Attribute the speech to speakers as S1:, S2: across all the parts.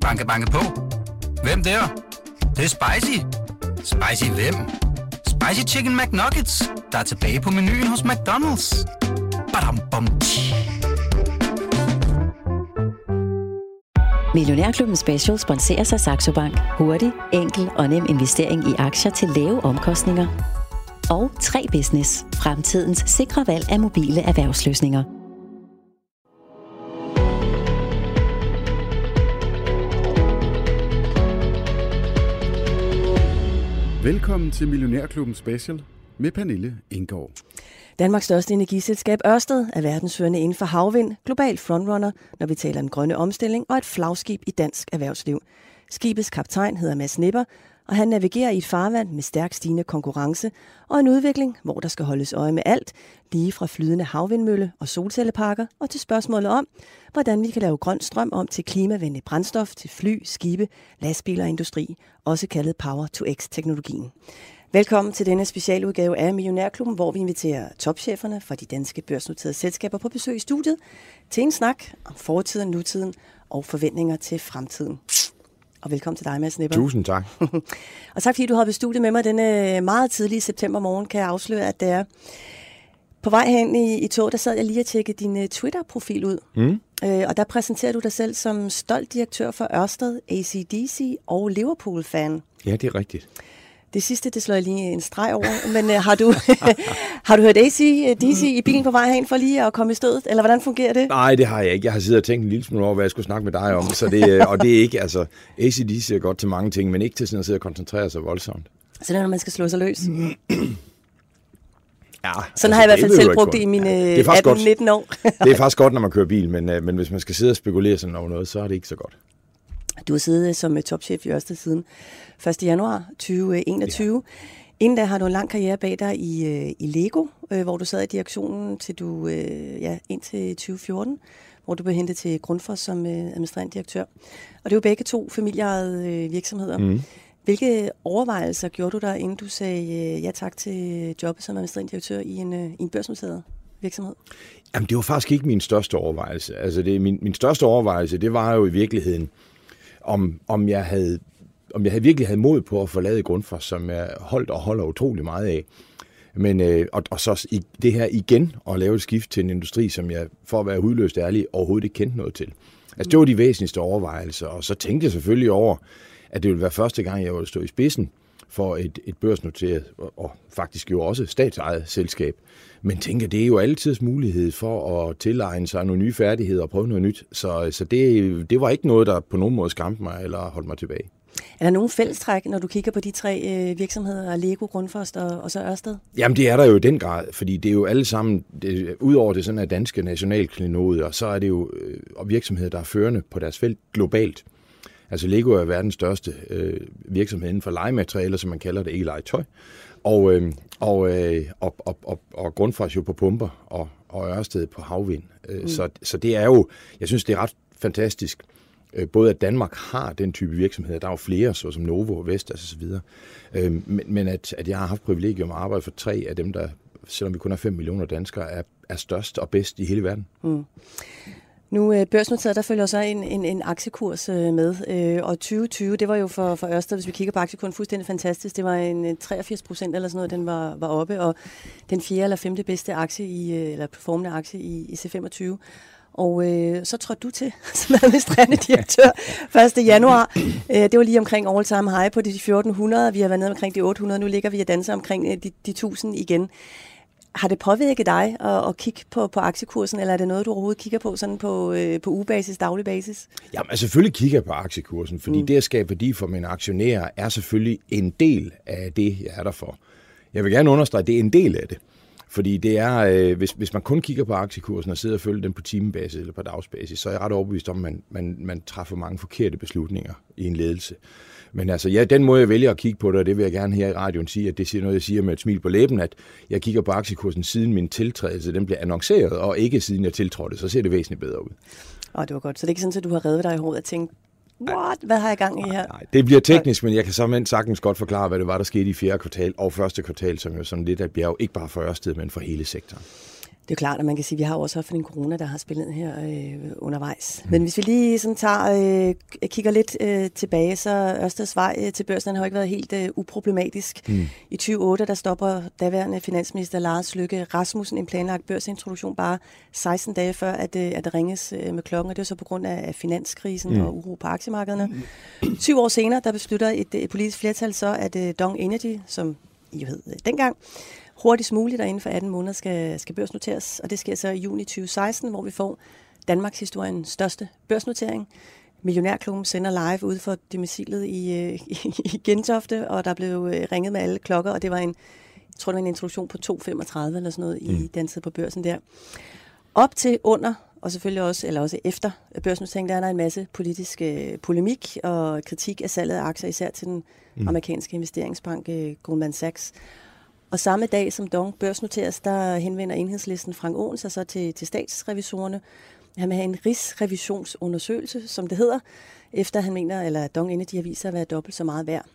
S1: Banke, banke på. Hvem der? Det, det er spicy. Spicy hvem? Spicy Chicken McNuggets, der er tilbage på menuen hos McDonald's. Badum, bom, tji.
S2: Millionærklubben Special sponserer sig Saxo Bank. Hurtig, enkel og nem investering i aktier til lave omkostninger. Og 3 Business. Fremtidens sikre valg af mobile erhvervsløsninger.
S3: Velkommen til Millionærklubben Special med Pernille Indgaard.
S4: Danmarks største energiselskab Ørsted er verdensførende inden for havvind, global frontrunner, når vi taler om grønne omstilling og et flagskib i dansk erhvervsliv. Skibets kaptajn hedder Mads Nipper, og han navigerer i et farvand med stærk stigende konkurrence og en udvikling, hvor der skal holdes øje med alt, lige fra flydende havvindmølle og solcelleparker og til spørgsmålet om, hvordan vi kan lave grøn strøm om til klimavenlig brændstof til fly, skibe, lastbiler og industri, også kaldet Power-to-X-teknologien. Velkommen til denne specialudgave af Millionærklubben, hvor vi inviterer topcheferne fra de danske børsnoterede selskaber på besøg i studiet til en snak om fortiden, nutiden og forventninger til fremtiden. Og velkommen til dig, Mads Nipper.
S5: Tusind tak.
S4: og tak fordi du har ved studiet med mig denne meget tidlige september morgen, kan jeg afsløre, at det er på vej hen i, i tog, der sad jeg lige og tjekkede din uh, Twitter-profil ud. Mm. Øh, og der præsenterer du dig selv som stolt direktør for Ørsted, ACDC og Liverpool-fan.
S5: Ja, det er rigtigt.
S4: Det sidste, det slår jeg lige en streg over. Men uh, har, du, har du hørt ACDC i bilen på vej hen for lige at komme i stødet? Eller hvordan fungerer det?
S5: Nej, det har jeg ikke. Jeg har siddet og tænkt en lille smule over, hvad jeg skulle snakke med dig om. Så det, øh, og det er ikke, altså, ACDC er godt til mange ting, men ikke til sådan at sidde og koncentrere sig voldsomt.
S4: Så det er, når man skal slå sig løs?
S5: Ja,
S4: Sådan altså, har jeg i hvert fald selv brugt det i mine ja, 18-19 år.
S5: det er faktisk godt, når man kører bil, men, men hvis man skal sidde og spekulere sådan over noget, så er det ikke så godt.
S4: Du har siddet som topchef i Ørsted siden 1. januar 2021. Ja. Inden da har du en lang karriere bag dig i, i Lego, hvor du sad i direktionen til du, ja, indtil 2014, hvor du blev hentet til Grundfos som administrerende direktør. Og det er jo begge to familieejede virksomheder. Mm. Hvilke overvejelser gjorde du der, inden du sagde ja tak til jobbet som administrerende direktør i en, i en børsnoteret virksomhed?
S5: Jamen, det var faktisk ikke min største overvejelse. Altså, det, min, min største overvejelse, det var jo i virkeligheden, om, om jeg havde om jeg havde virkelig havde mod på at forlade Grundfos, som jeg holdt og holder utrolig meget af. Men, øh, og, og så i, det her igen at lave et skift til en industri, som jeg, for at være hudløst ærlig, overhovedet ikke kendte noget til. Altså, det var de væsentligste overvejelser, og så tænkte jeg selvfølgelig over, at det ville være første gang, jeg ville stå i spidsen for et, et børsnoteret, og, og faktisk jo også statsejet selskab. Men tænker, det er jo altid mulighed for at tilegne sig nogle nye færdigheder og prøve noget nyt. Så, så det, det var ikke noget, der på nogen måde skræmte mig eller holdt mig tilbage.
S4: Er der nogen fællestræk, når du kigger på de tre øh, virksomheder, Lego, Grundfos og, og så Ørsted?
S5: Jamen det er der jo i den grad, fordi det er jo alle sammen, det, udover det sådan er danske nationalklinoder, så er det jo øh, virksomheder, der er førende på deres felt globalt. Altså Lego er verdens største øh, virksomhed inden for legematerialer, som man kalder det, ikke legetøj. Og, øh, og, øh, og, og, og, og Grundfos jo på pumper, og, og Ørsted på havvind. Øh, mm. så, så det er jo, jeg synes det er ret fantastisk, øh, både at Danmark har den type virksomheder, der er jo flere, såsom Novo, Vestas osv., øh, men, men at, at jeg har haft privilegium at arbejde for tre af dem, der, selvom vi kun har 5 millioner danskere, er, er størst og bedst i hele verden. Mm.
S4: Nu øh, børsnoteret, der følger så en, en, en aktiekurs øh, med, øh, og 2020, det var jo for, for Ørsted, hvis vi kigger på aktiekursen, fuldstændig fantastisk. Det var en øh, 83 procent eller sådan noget, den var, var oppe, og den fjerde eller femte bedste aktie i, øh, eller performende aktie i, i C25. Og øh, så trådte du til som administrerende direktør 1. januar. Øh, det var lige omkring all time high på de 1400. Vi har været nede omkring de 800. Nu ligger vi og danser omkring øh, de, de 1000 igen. Har det påvirket dig at, at kigge på, på aktiekursen, eller er det noget, du overhovedet kigger på sådan på, øh, på ugebasis, daglig basis?
S5: Jamen, altså, selvfølgelig kigger jeg på aktiekursen, fordi mm. det at skabe værdi for mine aktionærer er selvfølgelig en del af det, jeg er der for. Jeg vil gerne understrege, at det er en del af det. Fordi det er, øh, hvis, hvis man kun kigger på aktiekursen og sidder og følger den på timebasis eller på dagsbasis, så er jeg ret overbevist om, at man, man, man træffer mange forkerte beslutninger i en ledelse. Men altså, ja, den måde, jeg vælger at kigge på det, og det vil jeg gerne her i radioen sige, at det er noget, jeg siger med et smil på læben, at jeg kigger på aktiekursen siden min tiltrædelse, den blev annonceret, og ikke siden jeg tiltrådte, så ser det væsentligt bedre ud.
S4: Og det var godt. Så det er ikke sådan, at du har reddet dig i hovedet og tænkt, What? Hvad har jeg gang i her?
S5: Nej, det bliver teknisk, men jeg kan simpelthen sagtens godt forklare, hvad det var, der skete i fjerde kvartal og første kvartal, som jo sådan lidt af bjerg, ikke bare for Ørsted, men for hele sektoren.
S4: Det er klart, at man kan sige, at vi har også haft en corona, der har spillet her øh, undervejs. Mm. Men hvis vi lige sådan tager, øh, kigger lidt øh, tilbage, så Ørsteds vej øh, til børsen har ikke været helt øh, uproblematisk. Mm. I 2008, der stopper daværende finansminister Lars Lykke Rasmussen en planlagt børsintroduktion bare 16 dage før, at, øh, at der ringes øh, med klokken, og det er så på grund af finanskrisen mm. og uro på aktiemarkederne. Mm. Syv år senere, der beslutter et, et politisk flertal så, at øh, Dong Energy, som I hed øh, dengang, hurtigst muligt, og inden for 18 måneder skal, skal børsnoteres. Og det sker så i juni 2016, hvor vi får Danmarks historiens største børsnotering. Millionærklubben sender live ud for domicilet i, øh, i, i Gentofte, og der blev øh, ringet med alle klokker, og det var en, jeg tror, det var en introduktion på 2.35 eller sådan noget mm. i danset på børsen der. Op til under, og selvfølgelig også, eller også efter børsnoteringen, der er der en masse politisk øh, polemik og kritik af salget af aktier, især til den mm. amerikanske investeringsbank øh, Goldman Sachs. Og samme dag som Dong børsnoteres, der henvender enhedslisten Frank Aaen sig så til, til statsrevisorerne. Han vil have en rigsrevisionsundersøgelse, som det hedder, efter han mener, eller Dong Energy har vist sig at være dobbelt så meget værd,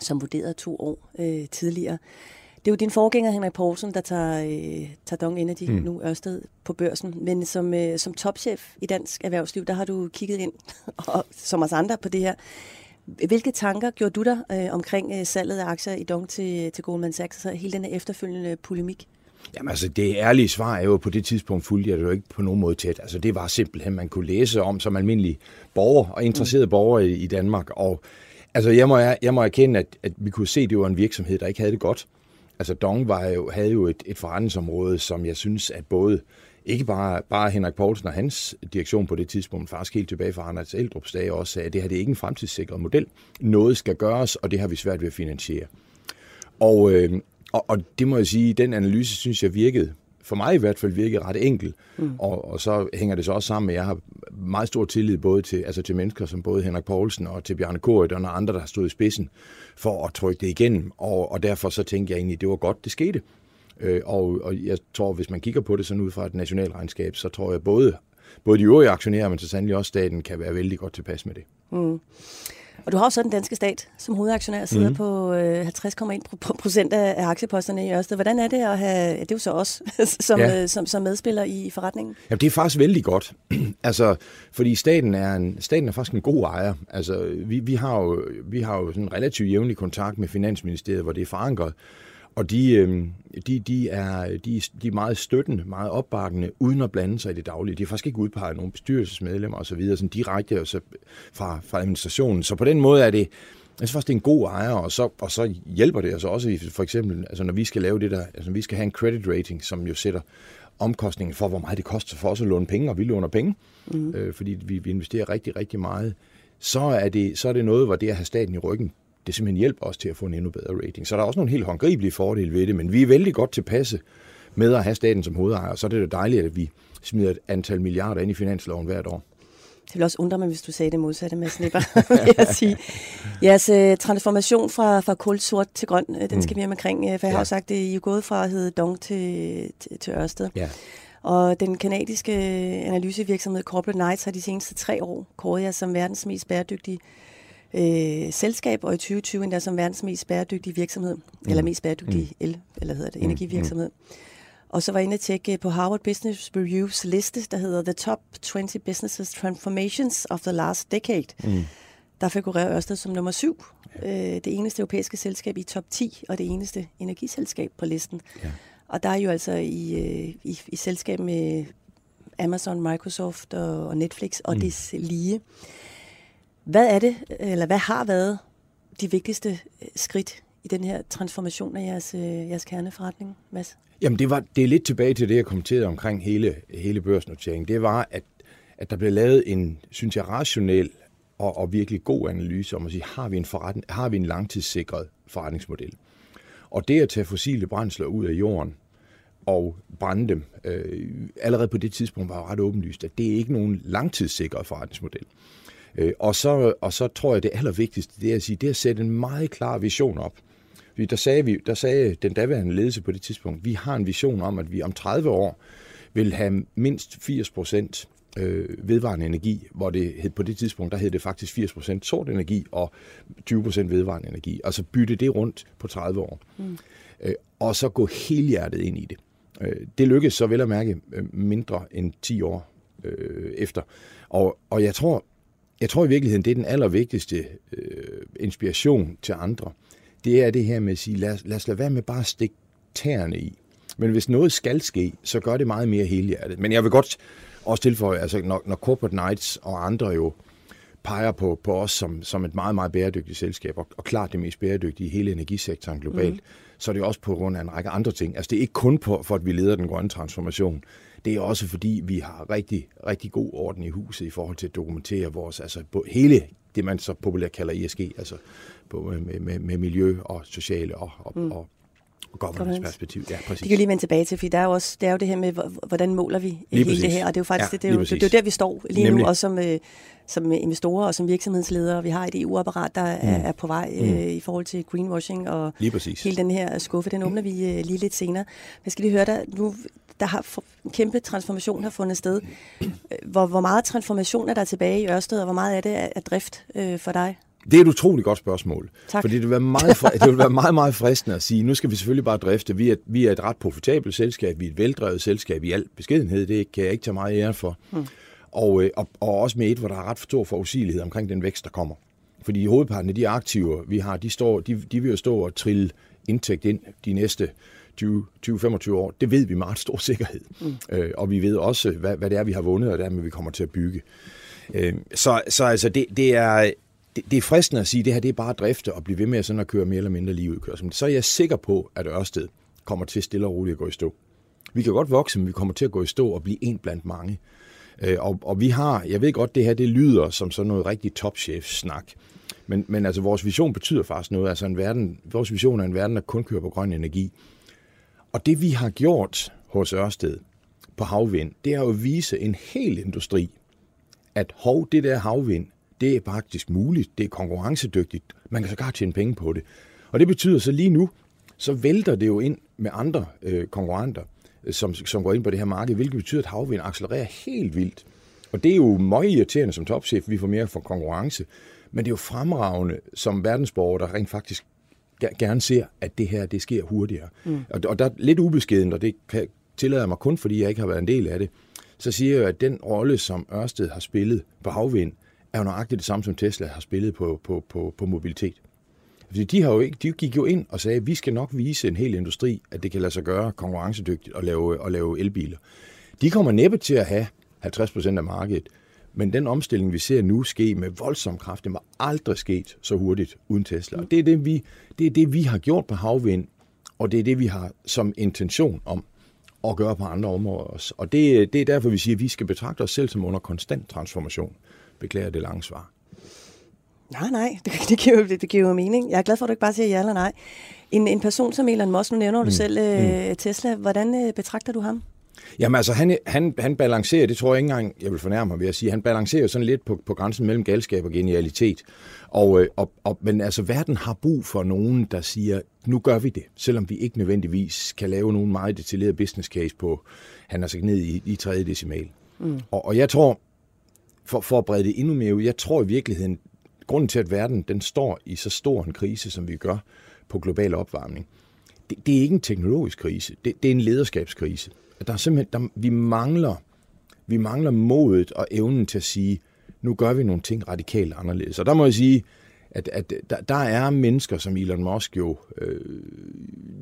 S4: som vurderet to år øh, tidligere. Det er jo din forgænger, Henrik Poulsen, der tager, øh, tager Dong Energy, mm. nu Ørsted, på børsen. Men som, øh, som topchef i dansk erhvervsliv, der har du kigget ind, og, som os andre, på det her. Hvilke tanker gjorde du dig øh, omkring øh, salget af aktier i Dong til, til Goldman Sachs, og hele den efterfølgende polemik?
S5: Jamen altså, det ærlige svar er jo, på det tidspunkt fulgte jeg det jo ikke på nogen måde tæt. Altså, det var simpelthen, man kunne læse om som almindelig borger og interesseret mm. borger i, i Danmark. Og altså, jeg må, jeg må erkende, at, at vi kunne se, at det var en virksomhed, der ikke havde det godt. Altså, Dong var jo, havde jo et, et forretningsområde, som jeg synes, at både ikke bare, bare Henrik Poulsen og hans direktion på det tidspunkt, men faktisk helt tilbage fra Anders Eldrups dage også sagde, at det her det er ikke en fremtidssikret model. Noget skal gøres, og det har vi svært ved at finansiere. Og, øh, og, og det må jeg sige, den analyse synes jeg virkede, for mig i hvert fald virkede ret enkel. Mm. Og, og så hænger det så også sammen med, at jeg har meget stor tillid både til, altså til mennesker som både Henrik Poulsen og til Bjarne Korit og andre, der har stået i spidsen for at trykke det igennem. Og, og derfor så tænkte jeg egentlig, at det var godt, det skete. Øh, og, og jeg tror, hvis man kigger på det sådan ud fra et nationalregnskab, så tror jeg både, både de øvrige aktionærer, men så sandelig også staten, kan være vældig godt tilpas med det. Mm.
S4: Og du har også den danske stat som hovedaktionær, sidder mm. på øh, 50,1 procent af aktieposterne i Ørsted. Hvordan er det at have, det er jo så os, som, ja. øh, som, som medspiller i forretningen?
S5: Ja, det er faktisk vældig godt. altså, fordi staten er, en, staten er faktisk en god ejer. Altså, vi, vi har jo, vi har jo sådan relativt jævnlig kontakt med Finansministeriet, hvor det er forankret. Og de, øh, de, de, er, de, de er meget støttende, meget opbakkende, uden at blande sig i det daglige. De har faktisk ikke udpeget nogen bestyrelsesmedlemmer osv., sådan direkte så fra, fra administrationen. Så på den måde er det, jeg synes faktisk, det er en god ejer, og så, og så hjælper det altså også, for eksempel, altså når vi skal lave det der, altså vi skal have en credit rating, som jo sætter omkostningen for, hvor meget det koster for os at låne penge, og vi låner penge, mm. øh, fordi vi, vi investerer rigtig, rigtig meget, så er, det, så er det noget, hvor det at have staten i ryggen, det simpelthen hjælper os til at få en endnu bedre rating. Så der er også nogle helt håndgribelige fordele ved det, men vi er vældig godt tilpasse med at have staten som hovedejer, så er det jo dejligt, at vi smider et antal milliarder ind i finansloven hvert år.
S4: Det vil også undre mig, hvis du sagde det modsatte med snipper, vil jeg sige. Jeres uh, transformation fra, fra kul sort til grøn, uh, den skal mm. vi hjem omkring. Uh, for jeg ja. har jo sagt, det I er gået fra at hedde Dong til, til, til Ørsted. Ja. Og den kanadiske analysevirksomhed Corporate Knights har de seneste tre år kåret jer som verdens mest bæredygtige øh, selskab, og i 2020 endda som verdens mest bæredygtige virksomhed, mm. eller mest bæredygtige mm. el, eller hedder det, mm. energivirksomhed. Mm. Og så var jeg inde og tjekke på Harvard Business Reviews liste, der hedder The Top 20 Businesses Transformations of the Last Decade. Mm. Der figurerer Ørsted som nummer syv. Ja. Øh, det eneste europæiske selskab i top 10, og det eneste energiselskab på listen. Ja. Og der er jo altså i, øh, i, i selskab med Amazon, Microsoft og, og Netflix og mm. det lige. Hvad er det, eller hvad har været de vigtigste øh, skridt i den her transformation af jeres, øh, jeres kerneforretning, Mads?
S5: Jamen, det, var, det er lidt tilbage til det, jeg kommenterede omkring hele, hele børsnoteringen. Det var, at, at der blev lavet en, synes jeg, rationel og, og virkelig god analyse om at sige, har vi en, forretning, har vi en langtidssikret forretningsmodel? Og det at tage fossile brændsler ud af jorden og brænde dem, øh, allerede på det tidspunkt var ret åbenlyst, at det er ikke nogen langtidssikret forretningsmodel. Øh, og, så, og så tror jeg, det allervigtigste, det er at sige, det er at sætte en meget klar vision op. Der sagde, vi, der sagde den daværende ledelse på det tidspunkt, vi har en vision om, at vi om 30 år vil have mindst 80 procent øh, vedvarende energi, hvor det hed, på det tidspunkt, der hed det faktisk 80 procent sort energi og 20 procent vedvarende energi. Altså bytte det rundt på 30 år. Mm. Øh, og så gå helhjertet ind i det. Øh, det lykkedes så vel at mærke øh, mindre end 10 år øh, efter. Og, og jeg tror, jeg tror i virkeligheden, det er den allervigtigste øh, inspiration til andre. Det er det her med at sige, lad, lad os lade være med bare at stikke tæerne i. Men hvis noget skal ske, så gør det meget mere helhjertet. Men jeg vil godt også tilføje, altså når, når Corporate Knights og andre jo peger på, på os som, som et meget, meget bæredygtigt selskab, og, og klart det mest bæredygtige i hele energisektoren globalt, mm. så er det også på grund af en række andre ting. Altså det er ikke kun på, for, at vi leder den grønne transformation. Det er også fordi, vi har rigtig, rigtig god orden i huset i forhold til at dokumentere vores, altså hele det, man så populært kalder ESG, altså på, med, med, med miljø og sociale og, og, mm. og governance-perspektiv. Ja, præcis.
S4: Det kan vi lige vende tilbage til, for der er jo også det er jo det her med, hvordan måler vi lige hele præcis. det her, og det er jo faktisk ja, det, det, er jo, det, det er jo der, vi står lige Nemlig. nu, også som, øh, som investorer og som virksomhedsledere. Vi har et EU-apparat, der mm. er, er på vej mm. øh, i forhold til greenwashing, og
S5: lige præcis.
S4: hele den her skuffe, den åbner vi øh, lige lidt senere. Men skal lige høre dig, nu der har en kæmpe transformation har fundet sted. Hvor, hvor meget transformation er der tilbage i Ørsted, og hvor meget er det af drift øh, for dig?
S5: Det er et utroligt godt spørgsmål. Tak. Fordi det vil, være meget, det vil være meget, meget fristende at sige, nu skal vi selvfølgelig bare drifte. Vi er, vi er et ret profitabelt selskab, vi er et veldrevet selskab i al beskedenhed, det kan jeg ikke tage meget ære for. Hmm. Og, øh, og, og også med et, hvor der er ret stor forudsigelighed omkring den vækst, der kommer. Fordi hovedparten af de aktiver, vi har, de, står, de, de vil jo stå og trille indtægt ind de næste 20-25 år. Det ved vi med ret stor sikkerhed. Mm. Øh, og vi ved også, hvad, hvad det er, vi har vundet, og dermed vi kommer til at bygge. Øh, så, så altså, det, det er det, det er fristende at sige, at det her det er bare at drifte og blive ved med sådan at køre mere eller mindre lige ligeudkørsel. Så er jeg sikker på, at Ørsted kommer til stille og roligt at gå i stå. Vi kan godt vokse, men vi kommer til at gå i stå og blive en blandt mange. Øh, og, og vi har, jeg ved godt, det her det lyder som sådan noget rigtig topchef-snak. Men, men altså, vores vision betyder faktisk noget. Altså, en verden, vores vision er en verden, der kun kører på grøn energi. Og det vi har gjort hos Ørsted på havvind, det er jo at vise en hel industri, at hov, det der havvind, det er faktisk muligt, det er konkurrencedygtigt, man kan så tjene penge på det. Og det betyder så lige nu, så vælter det jo ind med andre øh, konkurrenter, øh, som, som går ind på det her marked, hvilket betyder, at havvind accelererer helt vildt. Og det er jo meget irriterende som topchef, vi får mere for konkurrence, men det er jo fremragende som verdensborger, der rent faktisk gerne ser, at det her det sker hurtigere. Mm. Og, og der er lidt ubeskedent, og det kan, tillader mig kun, fordi jeg ikke har været en del af det, så siger jeg jo, at den rolle, som Ørsted har spillet på havvind, er jo nøjagtigt det samme, som Tesla har spillet på, på, på, på mobilitet. Fordi de, har jo ikke, de gik jo ind og sagde, at vi skal nok vise en hel industri, at det kan lade sig gøre konkurrencedygtigt at lave, at lave elbiler. De kommer næppe til at have 50% af markedet, men den omstilling, vi ser nu ske med voldsom kraft, det var aldrig sket så hurtigt uden Tesla. Og det er det, vi, det er det, vi har gjort på havvind, og det er det, vi har som intention om at gøre på andre områder også. Og det, det er derfor, vi siger, at vi skal betragte os selv som under konstant transformation. Beklager det lange svar.
S4: Nej, nej, det, det, giver, det, det giver jo mening. Jeg er glad for, at du ikke bare siger ja eller nej. En, en person som Elon Musk, nu nævner du mm. selv øh, mm. Tesla. Hvordan øh, betragter du ham?
S5: Jamen altså, han, han, han balancerer, det tror jeg ikke engang, jeg vil fornærme mig ved at sige, han balancerer sådan lidt på, på grænsen mellem galskab og genialitet. Og, øh, og, og, men altså, verden har brug for nogen, der siger, nu gør vi det, selvom vi ikke nødvendigvis kan lave nogen meget detaljeret business case på, han er sagt ned i, i tredje decimal. Mm. Og, og jeg tror, for, for at brede det endnu mere ud, jeg tror i virkeligheden, grunden til, at verden den står i så stor en krise, som vi gør på global opvarmning, det, det er ikke en teknologisk krise, det, det er en lederskabskrise. Der er simpelthen, der, vi mangler vi mangler modet og evnen til at sige, nu gør vi nogle ting radikalt anderledes. Og der må jeg sige, at, at der, der er mennesker som Elon Musk jo, øh,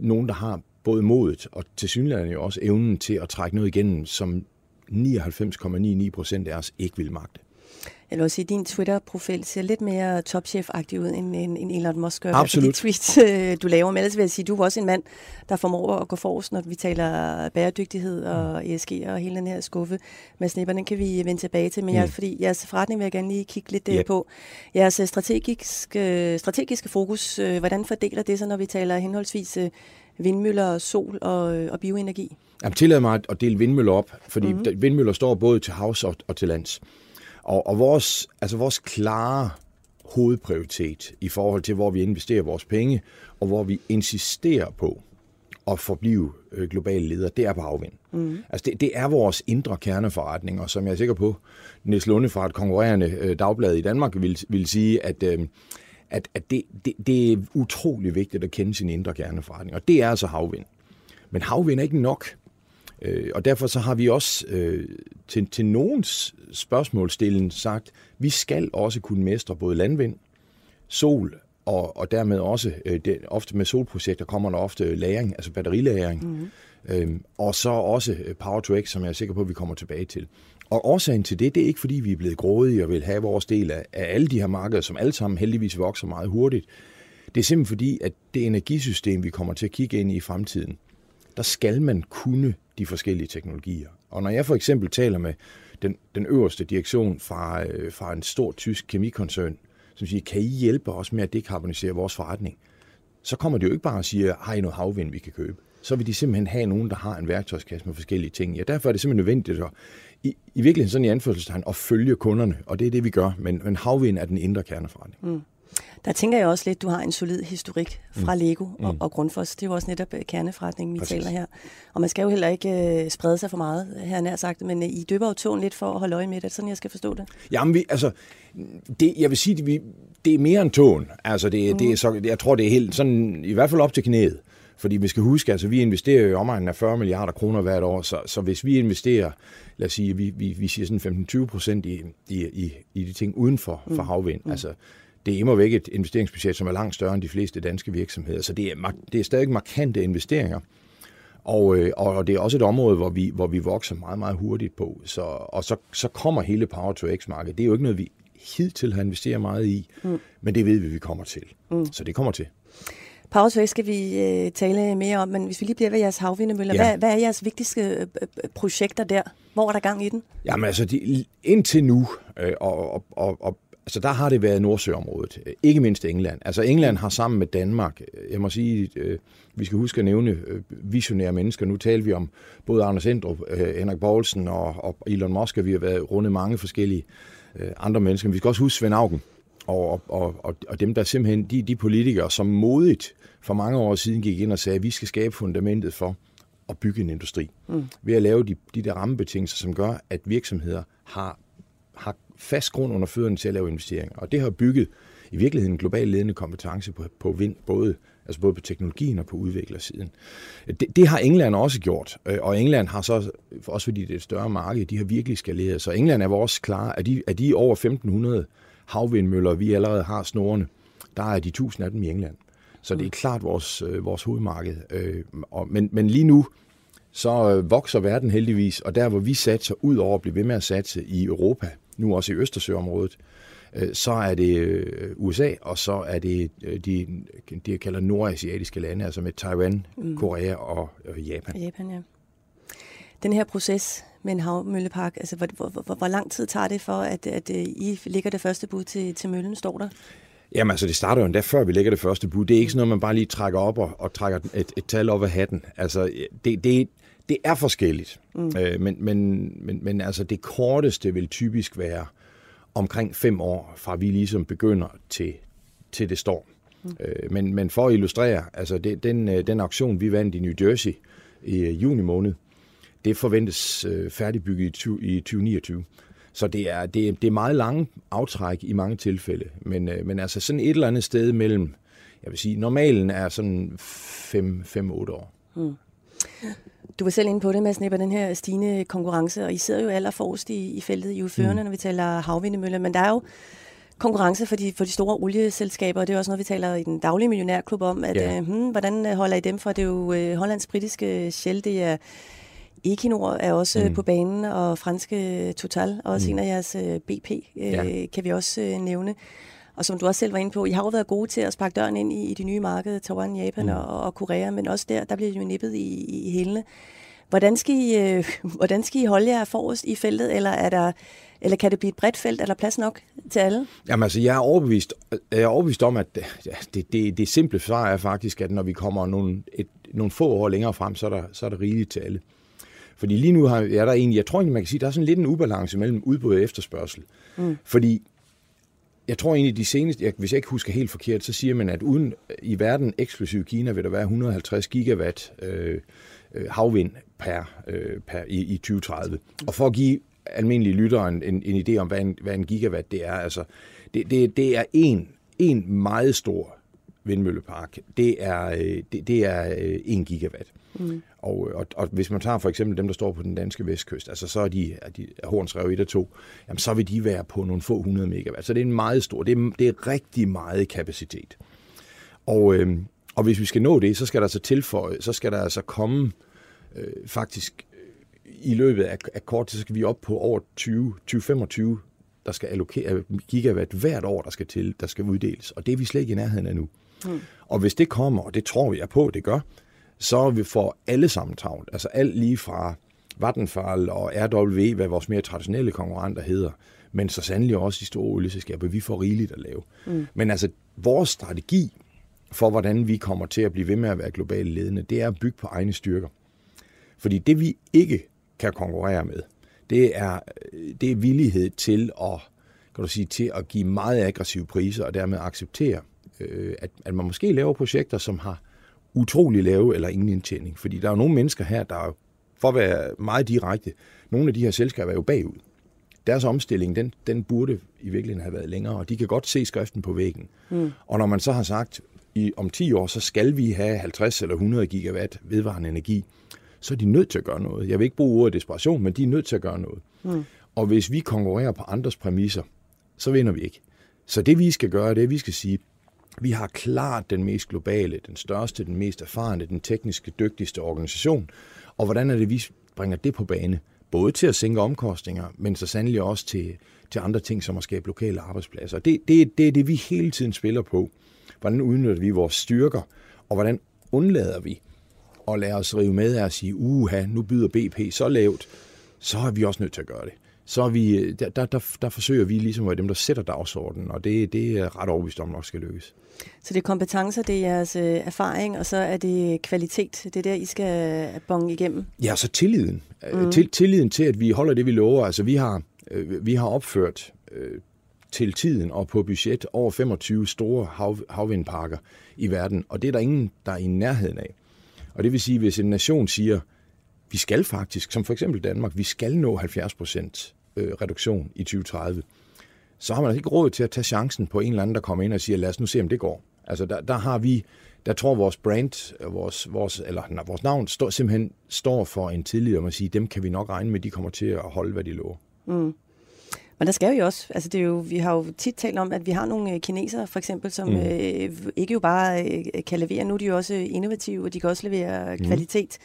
S5: nogen, der har både modet og til synligheden jo også evnen til at trække noget igennem, som 99,99 procent af os ikke vil magte.
S4: Jeg vil også sige, at din Twitter-profil ser lidt mere topchef-agtig ud, end, end, end Elon Musk.
S5: Absolut.
S4: De tweets, øh, du laver. Men ellers vil jeg sige, at du er også en mand, der formår at gå forrest, når vi taler bæredygtighed og mm. ESG og hele den her skuffe med snipper. Den kan vi vende tilbage til. Men jeg, mm. fordi jeres forretning vil jeg gerne lige kigge lidt yep. Øh, på. Jeres strategiske, strategiske fokus, hvordan fordeler det sig, når vi taler henholdsvis vindmøller, sol og, og bioenergi?
S5: Jeg tillader mig at dele vindmøller op, fordi mm-hmm. vindmøller står både til havs og, og til lands. Og, og vores, altså vores klare hovedprioritet i forhold til, hvor vi investerer vores penge, og hvor vi insisterer på at forblive øh, globale ledere, det er på havvind. Mm. Altså det, det er vores indre kerneforretning, og som jeg er sikker på, Niels Lunde fra et konkurrerende øh, dagblad i Danmark vil, vil sige, at, øh, at, at det, det, det er utrolig vigtigt at kende sin indre kerneforretning, og det er altså havvind. Men havvind er ikke nok. Øh, og derfor så har vi også øh, til, til nogens spørgsmålstillen sagt, vi skal også kunne mestre både landvind, sol og, og dermed også, øh, det, ofte med solprojekter kommer der ofte lagring, altså batterilagring, mm-hmm. øhm, og så også øh, Power to X, som jeg er sikker på, at vi kommer tilbage til. Og årsagen til det, det er ikke fordi, vi er blevet grådige og vil have vores del af, af alle de her markeder, som alle sammen heldigvis vokser meget hurtigt. Det er simpelthen fordi, at det energisystem, vi kommer til at kigge ind i i fremtiden, der skal man kunne de forskellige teknologier. Og når jeg for eksempel taler med den, den øverste direktion fra, øh, fra en stor tysk kemikoncern, som siger, kan I hjælpe os med at dekarbonisere vores forretning? Så kommer det jo ikke bare og siger, har I noget havvind, vi kan købe? Så vil de simpelthen have nogen, der har en værktøjskasse med forskellige ting. Ja, derfor er det simpelthen nødvendigt at, i, i virkeligheden sådan i anførselstegn, at følge kunderne, og det er det, vi gør. Men, men havvind er den indre kerneforretning. Mm.
S4: Der tænker jeg også lidt, du har en solid historik fra mm. Lego og, mm. og Grundfos. Det er jo også netop øh, kerneforretningen, vi Præcis. taler her. Og man skal jo heller ikke uh, sprede sig for meget, her nær sagt, men uh, I døber jo tåen lidt for at holde øje med det. sådan, jeg skal forstå det?
S5: Jamen, vi, altså, det, jeg vil sige, det, vi, det er mere end tåen. Altså, det, mm. det er så, jeg tror, det er helt sådan, i hvert fald op til knæet. Fordi vi skal huske, altså vi investerer i omegnen af 40 milliarder kroner hvert år, så, så hvis vi investerer, lad os sige, vi, vi, vi siger sådan 15-20 procent i, i, i, i de ting uden for, mm. for havvind, mm. altså det er væk et investeringsbudget, som er langt større end de fleste danske virksomheder. Så det er, det er stadig markante investeringer. Og, øh, og det er også et område, hvor vi, hvor vi vokser meget, meget hurtigt på. Så, og så, så kommer hele Power to X-markedet. Det er jo ikke noget, vi hidtil har investeret meget i, mm. men det ved vi, vi kommer til. Mm. Så det kommer til.
S4: Power to X skal vi øh, tale mere om, men hvis vi lige bliver ved jeres havvindemøller, ja. hvad, hvad er jeres vigtigste øh, øh, projekter der? Hvor er der gang i den?
S5: Jamen altså, de, indtil nu, øh, og, og, og, og Altså der har det været Nordsøområdet, ikke mindst England. Altså England har sammen med Danmark, jeg må sige, øh, vi skal huske at nævne øh, visionære mennesker. Nu taler vi om både Anders Endrup, øh, Henrik Poulsen og, Elon Musk, og vi har været rundet mange forskellige øh, andre mennesker. Vi skal også huske Svend Augen og, og, og, og dem, der simpelthen, de, de politikere, som modigt for mange år siden gik ind og sagde, at vi skal skabe fundamentet for at bygge en industri. Mm. Ved at lave de, de der rammebetingelser, som gør, at virksomheder har, har fast grund under fødderne til at lave investeringer. Og det har bygget i virkeligheden en global ledende kompetence på, på vind, både, altså både på teknologien og på udviklersiden. Det, det har England også gjort, øh, og England har så, også fordi det er et større marked, de har virkelig skaleret. Så England er vores klare, at de, af de over 1500 havvindmøller, vi allerede har snorene, der er de 1000 af dem i England. Så det er klart vores, øh, vores hovedmarked. Øh, men, men lige nu, så vokser verden heldigvis, og der hvor vi satser, ud over at blive ved med at satse i Europa, nu også i Østersøområdet, øh, så er det øh, USA, og så er det øh, de, de jeg kalder nordasiatiske lande, altså med Taiwan, mm. Korea og Japan.
S4: Japan, ja. Den her proces med en havmøllepark, altså hvor, hvor, hvor, hvor lang tid tager det for, at, at I ligger det første bud til, til møllen, står der?
S5: Jamen altså, det starter jo endda før vi lægger det første bud. Det er ikke sådan noget, man bare lige trækker op og, og trækker et, et tal op af hatten. Altså, det, det, det er forskelligt, mm. øh, men, men, men, men altså det korteste vil typisk være omkring fem år, fra vi ligesom begynder til, til det står. Mm. Øh, men, men for at illustrere, altså det, den, øh, den auktion, vi vandt i New Jersey i juni måned, det forventes færdigbygget i, 20, i 2029. Så det er, det, er, det er meget lange aftræk i mange tilfælde, men, men altså sådan et eller andet sted mellem, jeg vil sige, normalen er sådan 5-8 år. Mm.
S4: Du var selv inde på det, Mads Nipper, den her stigende konkurrence, og I sidder jo allerforrest i, i feltet i førende, mm. når vi taler havvindemøller, men der er jo konkurrence for de, for de store olieselskaber, og det er også noget, vi taler i den daglige millionærklub om, at ja. øh, hmm, hvordan øh, holder I dem for? Det er jo øh, hollands britiske Shell, det er Equinor er også mm. på banen, og franske Total, også mm. en af jeres øh, BP, øh, ja. kan vi også øh, nævne. Og som du også selv var inde på, I har jo været gode til at sparke døren ind i, i de nye markeder, Taiwan, Japan mm. og, og Korea, men også der, der bliver jo nippet i, i hælene. Hvordan skal, I, øh, hvordan skal I holde jer forrest i feltet, eller, er der, eller kan det blive et bredt felt, eller plads nok til alle?
S5: Jamen altså, jeg er overbevist, jeg er overbevist om, at det, det, det simple svar er faktisk, at når vi kommer nogle, et, nogle få år længere frem, så er der, så er der rigeligt til alle. Fordi lige nu har, er der egentlig, jeg tror egentlig, man kan sige, der er sådan lidt en ubalance mellem udbud og efterspørgsel. Mm. Fordi jeg tror egentlig, de seneste, jeg, hvis jeg ikke husker helt forkert, så siger man, at uden øh, i verden, eksklusiv Kina, vil der være 150 gigawatt øh, øh, havvind per, øh, per i, i 2030. Og for at give almindelige lyttere en, en, en idé om, hvad en, hvad en gigawatt det er, altså, det, det, det er en, en meget stor vindmøllepark, det er, øh, det, det er øh, 1 gigawatt. Mm. Og, og, og hvis man tager for eksempel dem, der står på den danske vestkyst, altså så er de, er de Hornsrev 1 og 2, jamen så vil de være på nogle få hundrede megawatt. Så det er en meget stor, det er, det er rigtig meget kapacitet. Og, øh, og hvis vi skal nå det, så skal der så tilføje, så skal der altså komme øh, faktisk i løbet af, af kort tid, så skal vi op på over 20, 2025, der skal allokere gigawatt hvert år, der skal til, der skal uddeles. Og det er vi slet ikke i nærheden af nu. Mm. Og hvis det kommer, og det tror jeg på, det gør, så vi får alle sammen travlt. Altså alt lige fra Vattenfall og RW, hvad vores mere traditionelle konkurrenter hedder, men så sandelig også de store olieselskaber. Vi får rigeligt at lave. Mm. Men altså, vores strategi for, hvordan vi kommer til at blive ved med at være globale ledende, det er at bygge på egne styrker. Fordi det, vi ikke kan konkurrere med, det er, det er villighed til at, kan du sige, til at give meget aggressive priser og dermed acceptere, øh, at, at man måske laver projekter, som har utrolig lave eller ingen indtjening. Fordi der er jo nogle mennesker her, der er, for at være meget direkte, nogle af de her selskaber er jo bagud. Deres omstilling, den, den burde i virkeligheden have været længere, og de kan godt se skriften på væggen. Mm. Og når man så har sagt, i, om 10 år, så skal vi have 50 eller 100 gigawatt vedvarende energi, så er de nødt til at gøre noget. Jeg vil ikke bruge ordet desperation, men de er nødt til at gøre noget. Mm. Og hvis vi konkurrerer på andres præmisser, så vinder vi ikke. Så det vi skal gøre, det er, at vi skal sige, vi har klart den mest globale, den største, den mest erfarne, den tekniske dygtigste organisation. Og hvordan er det, vi bringer det på bane? Både til at sænke omkostninger, men så sandelig også til, til andre ting, som at skabe lokale arbejdspladser. Det, det, det er det, vi hele tiden spiller på. Hvordan udnytter vi vores styrker, og hvordan undlader vi at lade os rive med af at sige, uha, nu byder BP så lavt, så er vi også nødt til at gøre det. Så er vi, der, der, der, der forsøger vi ligesom at være dem, der sætter dagsordenen, og det, det er ret overbevist om nok skal lykkes.
S4: Så det er kompetencer, det er jeres øh, erfaring, og så er det kvalitet. Det er der, I skal bonge igennem?
S5: Ja, så tilliden. Mm. Til, tilliden til, at vi holder det, vi lover. Altså, vi har, øh, vi har opført øh, til tiden og på budget over 25 store hav, havvindparker i verden, og det er der ingen, der er i nærheden af. Og det vil sige, hvis en nation siger, vi skal faktisk, som for eksempel Danmark, vi skal nå 70 procent øh, reduktion i 2030, så har man altså ikke råd til at tage chancen på en eller anden, der kommer ind og siger, lad os nu se, om det går. Altså der, der har vi, der tror vores brand, øh, vores, vores, eller nej, vores navn står, simpelthen står for en tillid om at sige, dem kan vi nok regne med, de kommer til at holde, hvad de lover. Mm.
S4: Men der skal jo også, altså det er jo, vi har jo tit talt om, at vi har nogle øh, kinesere for eksempel, som mm. øh, ikke jo bare øh, kan levere, nu er de jo også innovative, og de kan også levere mm. kvalitet.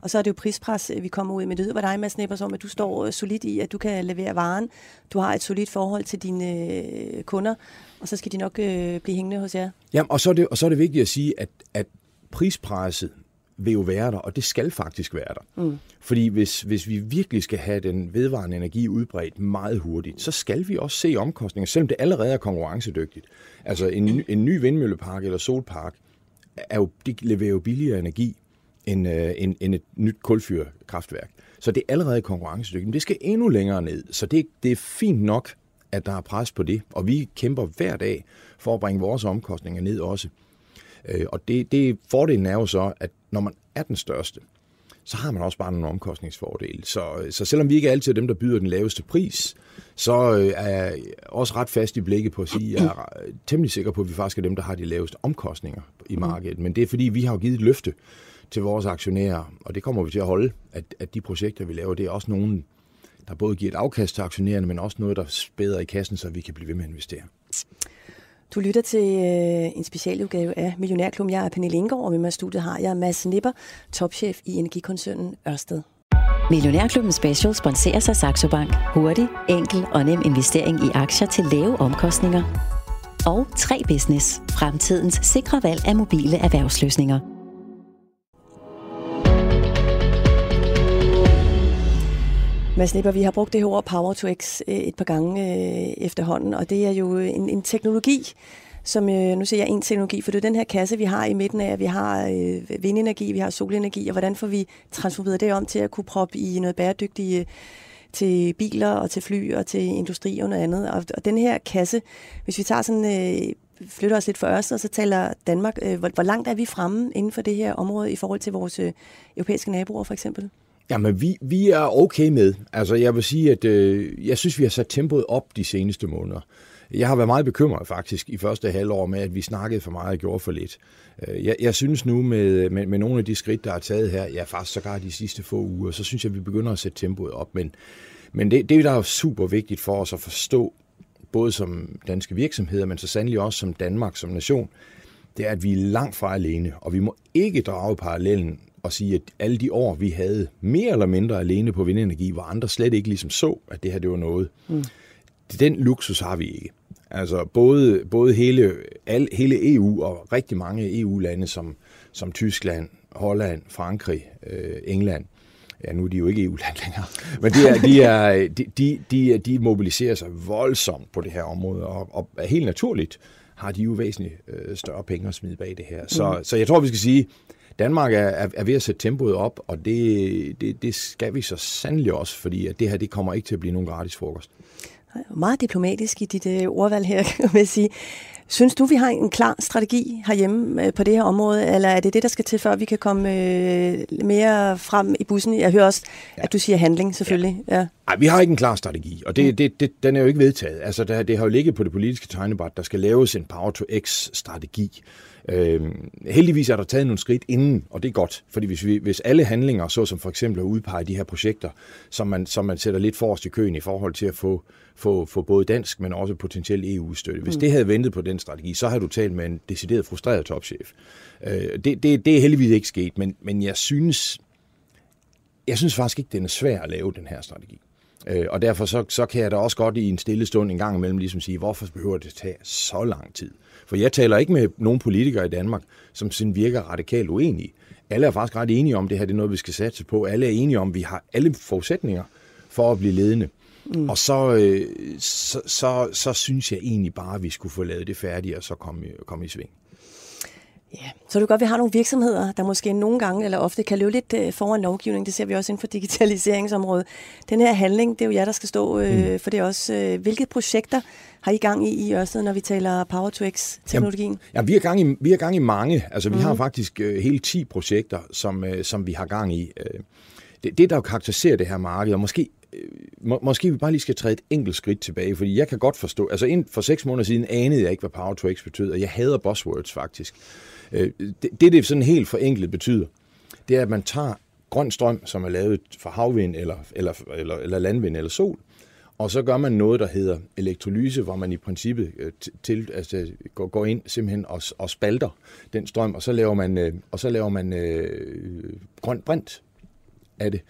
S4: Og så er det jo prispres, øh, vi kommer ud med. Det hedder dig, Mads Neppers, om at du står øh, solidt i, at du kan levere varen. Du har et solidt forhold til dine øh, kunder, og så skal de nok øh, blive hængende hos jer.
S5: Ja, og så er det, og så er det vigtigt at sige, at, at prispresset vil jo være der, og det skal faktisk være der. Mm. Fordi hvis, hvis vi virkelig skal have den vedvarende energi udbredt meget hurtigt, så skal vi også se omkostninger, selvom det allerede er konkurrencedygtigt. Altså en, en ny vindmøllepark eller solpark er jo, de leverer jo billigere energi end, øh, end, end et nyt kulfyrkraftværk. Så det er allerede konkurrencedygtigt, men det skal endnu længere ned. Så det, det er fint nok, at der er pres på det, og vi kæmper hver dag for at bringe vores omkostninger ned også. Øh, og det, det fordelen er jo så, at når man er den største, så har man også bare nogle omkostningsfordele. Så, så selvom vi ikke er altid dem, der byder den laveste pris, så øh, er jeg også ret fast i blikket på at sige, at jeg er temmelig sikker på, at vi faktisk er dem, der har de laveste omkostninger i markedet. Men det er fordi, vi har givet et løfte til vores aktionærer, og det kommer vi til at holde, at, at de projekter, vi laver, det er også nogen, der både giver et afkast til aktionærerne, men også noget, der spæder i kassen, så vi kan blive ved med at investere.
S4: Du lytter til øh, en specialudgave af Millionærklubben. Jeg er Pernille Ingaard, og med mig i studiet har jeg Mads Nipper, topchef i energikoncernen Ørsted.
S2: Millionærklubben Special sponserer sig Saxo Bank. Hurtig, enkel og nem investering i aktier til lave omkostninger. Og 3 Business. Fremtidens sikre valg af mobile erhvervsløsninger.
S4: Mads Nipper, vi har brugt det her ord Power to X øh, et par gange øh, efterhånden, og det er jo en, en teknologi, som, øh, nu ser jeg en teknologi, for det er den her kasse, vi har i midten af, at vi har øh, vindenergi, vi har solenergi, og hvordan får vi transformeret det om til at kunne proppe i noget bæredygtigt øh, til biler og til fly og til industri og noget andet. Og, og den her kasse, hvis vi tager sådan, øh, flytter os lidt for os, og så taler Danmark, øh, hvor, hvor langt er vi fremme inden for det her område i forhold til vores øh, europæiske naboer for eksempel?
S5: Jamen, vi, vi er okay med. Altså, jeg vil sige, at øh, jeg synes, vi har sat tempoet op de seneste måneder. Jeg har været meget bekymret faktisk i første halvår med, at vi snakkede for meget og gjorde for lidt. Øh, jeg, jeg synes nu med, med, med nogle af de skridt, der er taget her, ja faktisk sågar de sidste få uger, så synes jeg, at vi begynder at sætte tempoet op. Men, men det, det, der er super vigtigt for os at forstå, både som danske virksomheder, men så sandelig også som Danmark som nation, det er, at vi er langt fra alene, og vi må ikke drage parallellen og sige, at alle de år, vi havde mere eller mindre alene på vindenergi, hvor andre slet ikke ligesom så, at det her det var noget. Mm. Den luksus har vi ikke. Altså både, både hele, al, hele EU og rigtig mange EU-lande som, som Tyskland, Holland, Frankrig, øh, England, ja, nu er de jo ikke EU-land længere, men de, er, de, er, de, de, de, de mobiliserer sig voldsomt på det her område, og, og helt naturligt har de jo væsentligt øh, større penge at smide bag det her. Så, mm. så jeg tror, vi skal sige, Danmark er, er, er ved at sætte tempoet op, og det, det, det skal vi så sandelig også, fordi at det her det kommer ikke til at blive nogen gratis frokost.
S4: Meget diplomatisk i dit øh, ordvalg her, kan man sige. Synes du, vi har en klar strategi herhjemme øh, på det her område, eller er det det, der skal til, før vi kan komme øh, mere frem i bussen? Jeg hører også, ja. at du siger handling, selvfølgelig. Ja. Ja.
S5: Nej, vi har ikke en klar strategi, og det, mm. det, det, den er jo ikke vedtaget. Altså, det, det har jo ligget på det politiske tegnebræt, der skal laves en Power-to-X-strategi. Øh, heldigvis er der taget nogle skridt inden, og det er godt, fordi hvis, vi, hvis alle handlinger, så som for eksempel at udpege de her projekter, som man, som man sætter lidt forrest i køen i forhold til at få, få, få både dansk, men også potentielt EU-støtte. Hvis mm. det havde ventet på den strategi, så havde du talt med en decideret frustreret topchef. Øh, det, det, det er heldigvis ikke sket, men, men jeg synes, jeg synes faktisk ikke, den er svær at lave, den her strategi. Øh, og derfor så, så kan jeg da også godt i en stille stund en gang imellem ligesom sige, hvorfor behøver det tage så lang tid? For jeg taler ikke med nogen politikere i Danmark, som sådan virker radikalt uenige. Alle er faktisk ret enige om, det her det er noget, vi skal satse på. Alle er enige om, at vi har alle forudsætninger for at blive ledende. Mm. Og så, øh, så, så, så synes jeg egentlig bare, at vi skulle få lavet det færdigt, og så komme, komme i sving.
S4: Ja, så er det godt, at vi har nogle virksomheder, der måske nogle gange eller ofte kan løbe lidt øh, foran lovgivning. Det ser vi også inden for digitaliseringsområdet. Den her handling, det er jo jer, der skal stå øh, mm. for det også. Øh, hvilke projekter har I gang i i Ørsted, når vi taler Power-to-X-teknologien?
S5: Ja, ja, vi, er gang i, vi er gang i mange. Altså, vi mm. har faktisk øh, hele 10 projekter, som, øh, som vi har gang i. Øh, det, det, der jo karakteriserer det her marked, og måske øh, må, måske vi bare lige skal træde et enkelt skridt tilbage, fordi jeg kan godt forstå, altså ind for seks måneder siden anede jeg ikke, hvad Power to X betød, og jeg hader buzzwords faktisk. Øh, det, det, det sådan helt forenklet betyder, det er, at man tager grøn strøm, som er lavet fra havvind, eller, eller, eller, eller landvind eller sol, og så gør man noget, der hedder elektrolyse, hvor man i princippet øh, til, altså, går, går ind simpelthen og, og spalter den strøm, og så laver man, øh, og så laver man øh, grøn brint af det.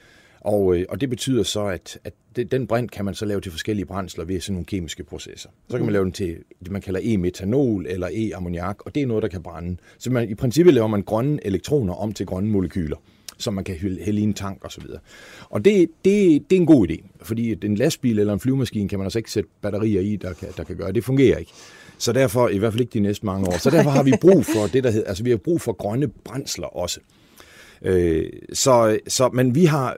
S5: Og, øh, og det betyder så, at, at det, den brint kan man så lave til forskellige brændsler ved sådan nogle kemiske processer. Så kan man lave den til det, man kalder e-metanol eller e-ammoniak, og det er noget, der kan brænde. Så man, i princippet laver man grønne elektroner om til grønne molekyler som man kan hælde i en tank osv. Og, og det, det, det er en god idé, fordi en lastbil eller en flyvemaskine kan man altså ikke sætte batterier i, der kan, der kan gøre. Det fungerer ikke. Så derfor, i hvert fald ikke de næste mange år, så derfor har vi brug for det, der hedder, altså vi har brug for grønne brændsler også. Øh, så, så, men vi har,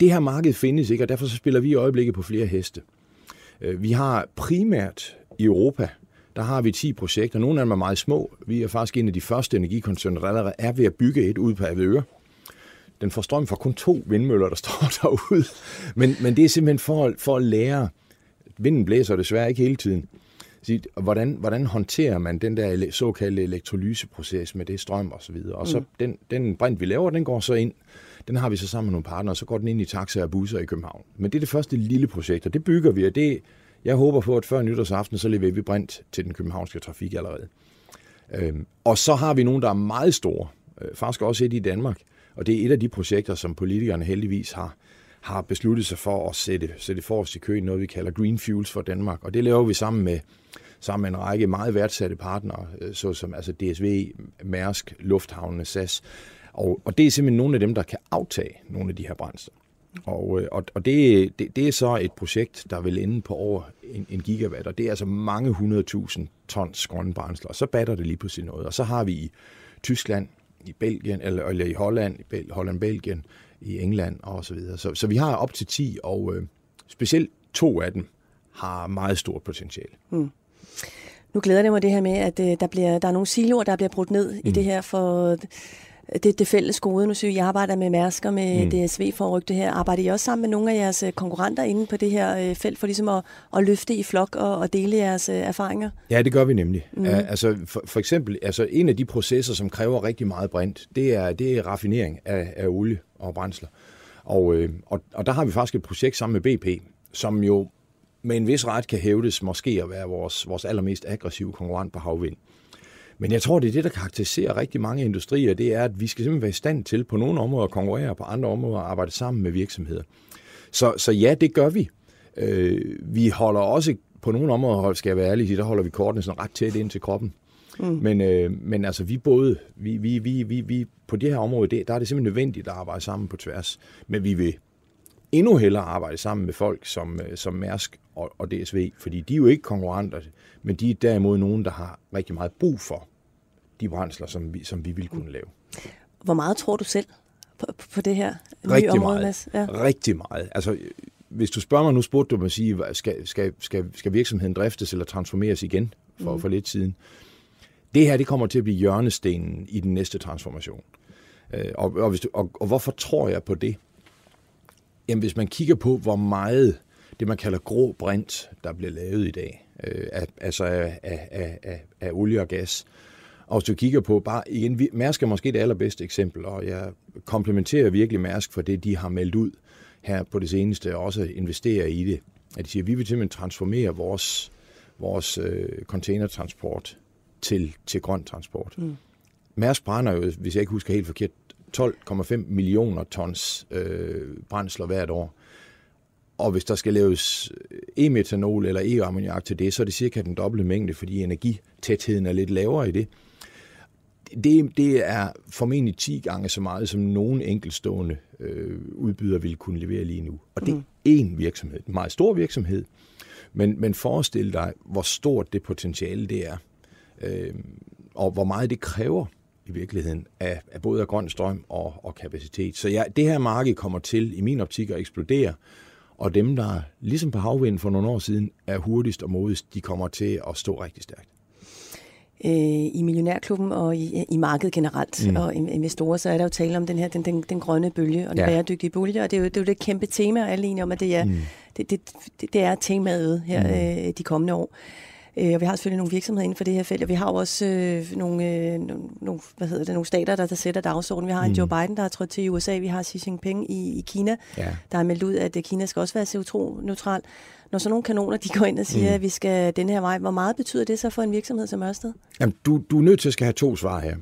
S5: det her marked findes ikke, og derfor så spiller vi i øjeblikket på flere heste. Øh, vi har primært i Europa, der har vi 10 projekter. Nogle af dem er meget små. Vi er faktisk en af de første energikoncerner, der allerede er ved at bygge et ud på Avedøre. Den får strøm fra kun to vindmøller, der står derude. Men, men det er simpelthen for, for at lære. Vinden blæser desværre ikke hele tiden. Hvordan, hvordan håndterer man den der såkaldte elektrolyseproces med det strøm og så videre. Og så mm. den, den brint, vi laver, den går så ind. Den har vi så sammen med nogle partnere, og så går den ind i taxaer og busser i København. Men det er det første lille projekt, og det bygger vi, og det, jeg håber på, at før nytårsaften, så leverer vi brint til den københavnske trafik allerede. Øhm, og så har vi nogle, der er meget store. Øh, faktisk også et i Danmark, og det er et af de projekter, som politikerne heldigvis har, har besluttet sig for at sætte, sætte forrest i køen, noget vi kalder Green Fuels for Danmark. Og det laver vi sammen med, sammen med en række meget værdsatte partnere, øh, såsom altså DSV, Mærsk, Lufthavnene, SAS. Og, og det er simpelthen nogle af dem, der kan aftage nogle af de her brændsler. Og, øh, og, og det, det, det er så et projekt, der vil ende på over en, en gigawatt, og det er altså mange hundredtusind tons grønne brændsler, og så batter det lige på sin noget. Og så har vi i Tyskland, i Belgien, eller, eller i Holland, i Bel, Holland, Belgien, i England og så videre. Så, så vi har op til 10, og øh, specielt to af dem har meget stort potentiale. Mm.
S4: Nu glæder det mig det her med, at øh, der, bliver, der er nogle siloer, der bliver brudt ned mm. i det her for det, det fælles gode. Nu synes jeg, I arbejder med Mærsk og med mm. DSV for at rykke det her. Arbejder I også sammen med nogle af jeres øh, konkurrenter inde på det her øh, felt, for ligesom at, at løfte i flok og, og dele jeres øh, erfaringer?
S5: Ja, det gør vi nemlig. Mm. Altså, for, for eksempel, altså, en af de processer, som kræver rigtig meget brint, det er, det er raffinering af, af olie og brændsler. Og, øh, og, og der har vi faktisk et projekt sammen med BP, som jo med en vis ret kan hævdes måske at være vores, vores allermest aggressive konkurrent på havvind. Men jeg tror, det er det, der karakteriserer rigtig mange industrier, det er, at vi skal simpelthen være i stand til på nogle områder at konkurrere, på andre områder at arbejde sammen med virksomheder. Så, så ja, det gør vi. Øh, vi holder også på nogle områder, skal jeg være ærlig, der holder vi kortene sådan ret tæt ind til kroppen. Mm. Men, øh, men altså, vi både, vi, vi, vi, vi, vi, på det her område, det, der er det simpelthen nødvendigt at arbejde sammen på tværs. Men vi vil endnu hellere arbejde sammen med folk som, øh, som Mærsk og, og DSV, fordi de er jo ikke konkurrenter, men de er derimod nogen, der har rigtig meget brug for de brændsler, som vi, som vi vil kunne lave.
S4: Hvor meget tror du selv på, på det her
S5: nye rigtig område, meget. Mads? Ja. Rigtig meget. Altså, hvis du spørger mig, nu spurgte du mig sige, skal, skal, skal, skal virksomheden driftes eller transformeres igen for, mm. for lidt siden. Det her, det kommer til at blive hjørnestenen i den næste transformation. Øh, og, og, hvis du, og, og hvorfor tror jeg på det? Jamen, hvis man kigger på, hvor meget det, man kalder grå brint, der bliver lavet i dag, øh, altså af, af, af, af olie og gas, og hvis du kigger på bare igen, Mærsk er måske det allerbedste eksempel, og jeg komplementerer virkelig Mærsk for det, de har meldt ud her på det seneste, og også investerer i det. At de siger, at vi vil simpelthen transformere vores, vores øh, containertransport til, til grøn transport. Mm. Mærsk brænder jo, hvis jeg ikke husker helt forkert, 12,5 millioner tons øh, brændsler hvert år. Og hvis der skal laves e-metanol eller e-ammoniak til det, så er det cirka den dobbelte mængde, fordi energitætheden er lidt lavere i det. Det, det er formentlig 10 gange så meget, som nogen enkeltstående øh, udbyder vil kunne levere lige nu. Og det er én virksomhed, en meget stor virksomhed. Men, men forestil dig, hvor stort det potentiale det er, øh, og hvor meget det kræver i virkeligheden af, af både af grøn strøm og, og kapacitet. Så ja, det her marked kommer til, i min optik, at eksplodere, og dem, der ligesom på havvind for nogle år siden er hurtigst og modigst, de kommer til at stå rigtig stærkt
S4: øh, i Millionærklubben og i, i markedet generelt, mm. og investorer, så er der jo tale om den her den, den, den grønne bølge og den ja. bæredygtige bølge, og det er, jo, det er jo det kæmpe tema, og alle enige om, at det er, mm. det, det, det, er temaet her mm. øh, de kommende år. Øh, og vi har selvfølgelig nogle virksomheder inden for det her felt, og vi har jo også øh, nogle, øh, nogle, hvad hedder det, nogle stater, der, der sætter dagsordenen. Vi har en mm. Joe Biden, der er trådt til i USA. Vi har Xi Jinping i, i Kina, ja. der har meldt ud, at Kina skal også være CO2-neutral. Når sådan nogle kanoner, de går ind og siger, mm. at vi skal den her vej, hvor meget betyder det så for en virksomhed som Ørsted?
S5: Jamen, du, du er nødt til at skal have to svar her.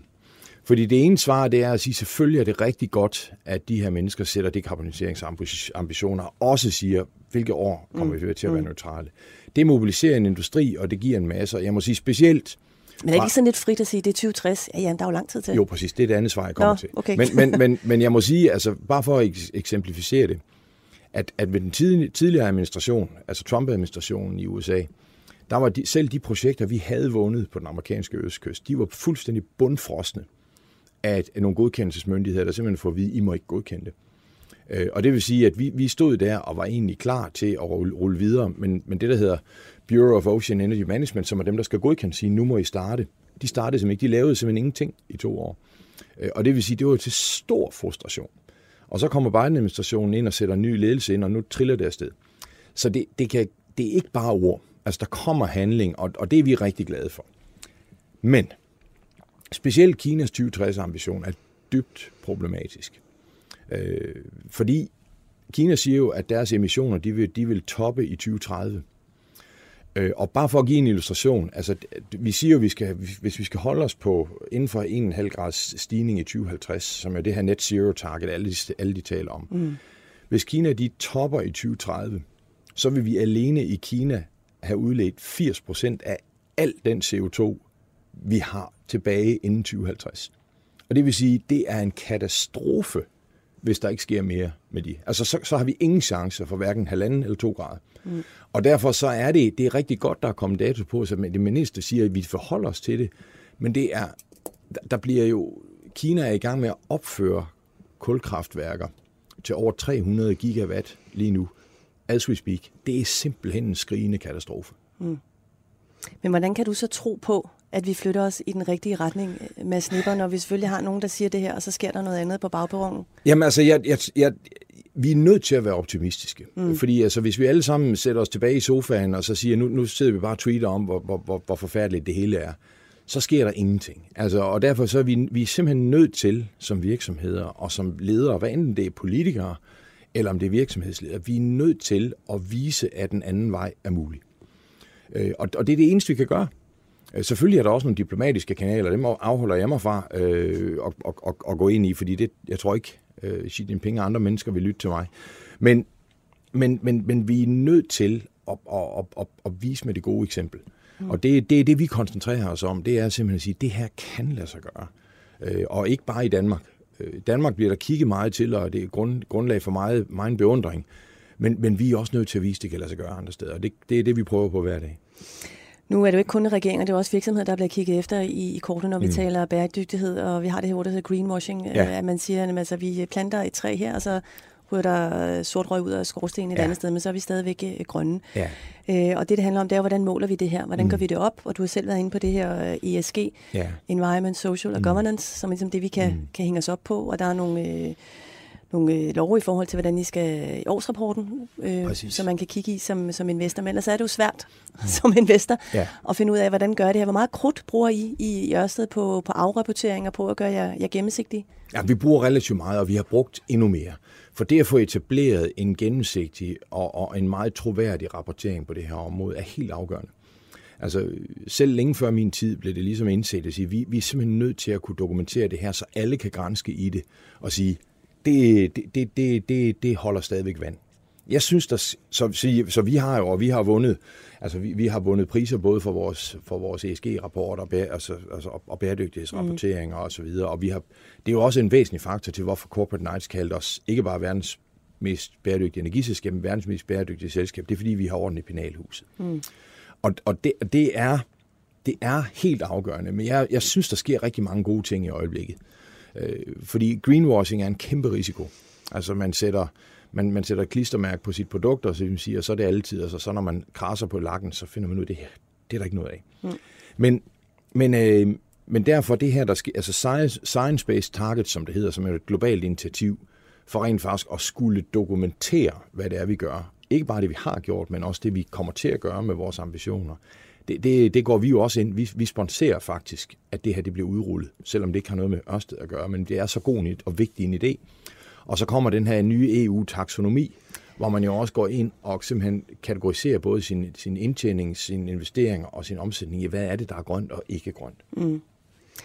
S5: Fordi det ene svar, det er at sige, selvfølgelig er det rigtig godt, at de her mennesker sætter dekarboniseringsambitioner, og også siger, hvilke år kommer mm. vi til at være mm. neutrale. Det mobiliserer en industri, og det giver en masse. Jeg må sige specielt...
S4: Men er det ikke sådan lidt frit at sige, det er 2060? Ja, ja, der er jo lang tid til.
S5: Jo, præcis. Det er det andet svar, jeg kommer Nå, til. Okay. Men, men, men, men jeg må sige, altså bare for at eksemplificere det, at, at ved den tidligere administration, altså Trump-administrationen i USA, der var de, selv de projekter, vi havde vundet på den amerikanske østkyst, de var fuldstændig bundfrosne af nogle godkendelsesmyndigheder, der simpelthen får at vide, I må ikke godkende det. Øh, og det vil sige, at vi, vi stod der og var egentlig klar til at rulle, rulle videre, men, men det, der hedder Bureau of Ocean Energy Management, som er dem, der skal godkende, sige, nu må I starte. De startede simpelthen ikke. De lavede simpelthen ingenting i to år. Øh, og det vil sige, det var til stor frustration. Og så kommer Biden-administrationen ind og sætter en ny ledelse ind, og nu triller det afsted. Så det, det, kan, det er ikke bare ord. Altså, der kommer handling, og, og det er vi rigtig glade for. Men specielt Kinas 2060-ambition er dybt problematisk. Øh, fordi Kina siger jo, at deres emissioner de vil, de vil toppe i 2030. Øh, og bare for at give en illustration, altså vi siger jo, at vi skal, hvis vi skal holde os på inden for 1,5 grads stigning i 2050, som er det her net zero target, alle de, alle de taler om. Mm. Hvis Kina de topper i 2030, så vil vi alene i Kina have udledt 80 procent af al den CO2, vi har tilbage inden 2050. Og det vil sige, det er en katastrofe, hvis der ikke sker mere med de. Altså, så, så har vi ingen chance for hverken halvanden eller to grader. Mm. Og derfor så er det, det er rigtig godt, der er kommet dato på, så det minister siger, at vi forholder os til det. Men det er, der bliver jo, Kina er i gang med at opføre kulkraftværker til over 300 gigawatt lige nu, as we speak. Det er simpelthen en skrigende katastrofe. Mm.
S4: Men hvordan kan du så tro på, at vi flytter os i den rigtige retning med snipper, når vi selvfølgelig har nogen, der siger det her, og så sker der noget andet på bagperronen?
S5: Jamen altså, jeg, jeg, jeg, vi er nødt til at være optimistiske. Mm. Fordi altså, hvis vi alle sammen sætter os tilbage i sofaen, og så siger, nu, nu sidder vi bare og tweeter om, hvor, hvor, hvor, hvor forfærdeligt det hele er, så sker der ingenting. Altså, og derfor så er vi, vi er simpelthen nødt til, som virksomheder og som ledere, hvad enten det er politikere, eller om det er virksomhedsledere, vi er nødt til at vise, at den anden vej er mulig. Øh, og, og det er det eneste, vi kan gøre. Øh, selvfølgelig er der også nogle diplomatiske kanaler, dem afholder jeg mig fra øh, at, at, at, at gå ind i, fordi det, jeg tror ikke, øh, Xi Jinping og andre mennesker vil lytte til mig. Men, men, men, men vi er nødt til at, at, at, at, at vise med det gode eksempel. Mm. Og det, det er det, vi koncentrerer os om. Det er simpelthen at sige, at det her kan lade sig gøre. Øh, og ikke bare i Danmark. Øh, Danmark bliver der kigget meget til, og det er grund, grundlag for meget, meget beundring. Men, men vi er også nødt til at vise, at det kan lade sig gøre andre steder. Og det, det er det, vi prøver på hver dag.
S4: Nu er det jo ikke kun regeringer, det er også virksomheder, der bliver kigget efter i, i kortet, når vi mm. taler bæredygtighed, og vi har det her ord, der hedder greenwashing, ja. at man siger, at altså, vi planter et træ her, og så ryger der sort røg ud af skorstenen et ja. andet sted, men så er vi stadigvæk øh, grønne. Ja. Øh, og det, det handler om, det er, hvordan måler vi det her? Hvordan mm. gør vi det op? Og du har selv været inde på det her øh, ESG, ja. Environment, Social og mm. Governance, som er ligesom det, vi kan, mm. kan hænge os op på. Og der er nogle... Øh, nogle øh, lov i forhold til, hvordan I skal i årsrapporten, øh, som man kan kigge i som, som investor. Men ellers er det jo svært mm. som investor ja. at finde ud af, hvordan gør det her. Hvor meget krudt bruger I i Ørsted på, på afrapportering og på at gøre jer, jer gennemsigtige?
S5: Ja, vi bruger relativt meget, og vi har brugt endnu mere. For det at få etableret en gennemsigtig og, og en meget troværdig rapportering på det her område er helt afgørende. Altså, selv længe før min tid blev det ligesom indset at sige, vi, vi er simpelthen nødt til at kunne dokumentere det her, så alle kan grænske i det og sige, det, det, det, det, det holder stadigvæk vand. Jeg synes, der, så, så, så vi har jo, og vi har vundet, altså vi, vi har vundet priser både for vores, for vores ESG-rapporter og, altså, altså, og bæredygtighedsrapporteringer mm. og så videre, og vi har, det er jo også en væsentlig faktor til, hvorfor Corporate Knights kaldte os ikke bare verdens mest bæredygtige energiselskab, men verdens mest bæredygtige selskab. Det er fordi, vi har orden i penalhuset. Mm. Og, og det, det, er, det er helt afgørende, men jeg, jeg synes, der sker rigtig mange gode ting i øjeblikket. Øh, fordi greenwashing er en kæmpe risiko. Altså man sætter, man, man sætter et klistermærke på sit produkt, og så, vil sige, og så er det altid, altså så når man krasser på lakken, så finder man ud af det her. Det er der ikke noget af. Mm. Men, men, øh, men derfor det her, der sker, altså Science-Based Target, som det hedder, som er et globalt initiativ, for rent faktisk at skulle dokumentere, hvad det er, vi gør. Ikke bare det, vi har gjort, men også det, vi kommer til at gøre med vores ambitioner det, det, det går vi jo også ind. Vi, vi sponsorerer faktisk, at det her det bliver udrullet, selvom det ikke har noget med Ørsted at gøre, men det er så god og vigtig en idé. Og så kommer den her nye EU-taksonomi, hvor man jo også går ind og simpelthen kategoriserer både sin, sin indtjening, sin investeringer og sin omsætning i, hvad er det, der er grønt og ikke grønt. Mm.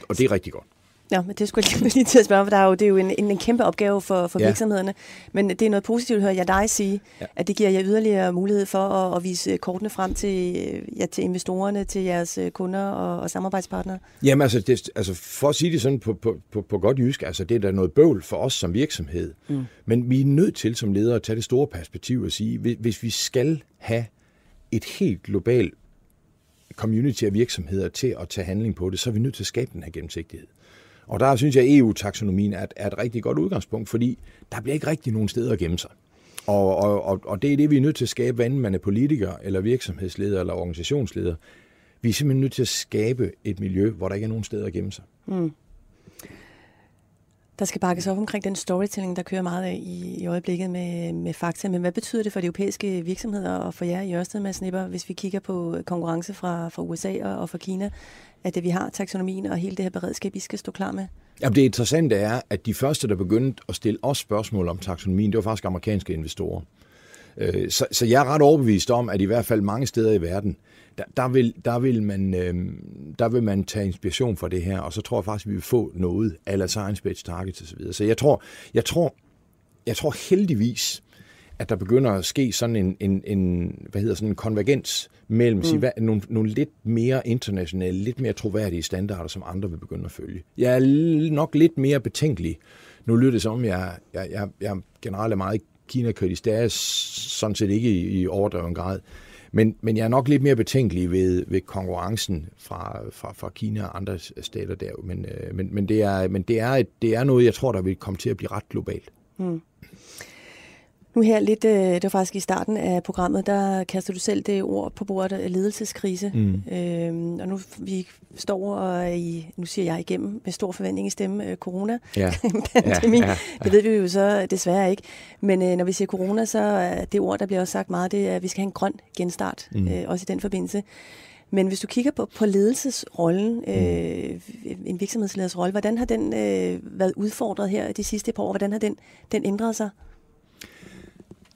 S5: Og det er rigtig godt.
S4: Ja, men det skulle jeg lige til at spørge, for der er jo, det er jo en, en, en kæmpe opgave for, for ja. virksomhederne. Men det er noget positivt, hører jeg dig sige, ja. at det giver jer yderligere mulighed for at, at vise kortene frem til, ja, til investorerne, til jeres øh, kunder og, og samarbejdspartnere.
S5: Jamen altså, det, altså, for at sige det sådan på, på, på, på godt jysk, altså det er da noget bøvl for os som virksomhed. Mm. Men vi er nødt til som ledere at tage det store perspektiv og sige, hvis, hvis vi skal have et helt globalt community af virksomheder til at tage handling på det, så er vi nødt til at skabe den her gennemsigtighed. Og der synes jeg, e at EU-taksonomien er, er et rigtig godt udgangspunkt, fordi der bliver ikke rigtig nogen steder at gemme sig. Og, og, og det er det, vi er nødt til at skabe, hvad man er politiker, eller virksomhedsleder, eller organisationsleder. Vi er simpelthen nødt til at skabe et miljø, hvor der ikke er nogen steder at gemme sig. Mm.
S4: Der skal bakkes op omkring den storytelling, der kører meget af i, i øjeblikket med, med fakta. Men hvad betyder det for de europæiske virksomheder og for jer i Ørsted med Snipper, hvis vi kigger på øh, konkurrence fra, fra USA og, og fra Kina? at vi har taksonomien og hele det her beredskab, I skal stå klar med?
S5: Jamen, det interessante er, at de første, der begyndte at stille os spørgsmål om taksonomien, det var faktisk amerikanske investorer. Øh, så, så jeg er ret overbevist om, at i hvert fald mange steder i verden, der, der, vil, der, vil man, øh, der vil man tage inspiration fra det her, og så tror jeg faktisk, at vi vil få noget, eller science-based targets osv. Så jeg tror, jeg tror, jeg tror heldigvis, at der begynder at ske sådan en, en, en hvad hedder sådan en konvergens mellem mm. sige, nogle, nogle lidt mere internationale, lidt mere troværdige standarder, som andre vil begynde at følge. Jeg er nok lidt mere betænkelig. Nu lyder det som, om jeg, jeg, jeg, jeg generelt er meget Kina-kritisk. Det er sådan set ikke i, i overdreven grad. Men, men jeg er nok lidt mere betænkelig ved, ved konkurrencen fra, fra, fra Kina og andre stater der. Men, øh, men, men, det, er, men det, er et, det er noget, jeg tror, der vil komme til at blive ret globalt. Mm.
S4: Nu her lidt, øh, det var faktisk i starten af programmet, der kaster du selv det ord på bordet, ledelseskrise. Mm. Øhm, og nu vi står og i, nu siger jeg igennem med stor forventning i stemme, øh, corona. Ja. Pandemi. Ja, ja, ja. Det ved vi jo så desværre ikke. Men øh, når vi siger corona, så er det ord, der bliver også sagt meget, det er, at vi skal have en grøn genstart, mm. øh, også i den forbindelse. Men hvis du kigger på, på ledelsesrollen, mm. øh, en virksomhedsleders rolle, hvordan har den øh, været udfordret her de sidste par år? Hvordan har den, den ændret sig?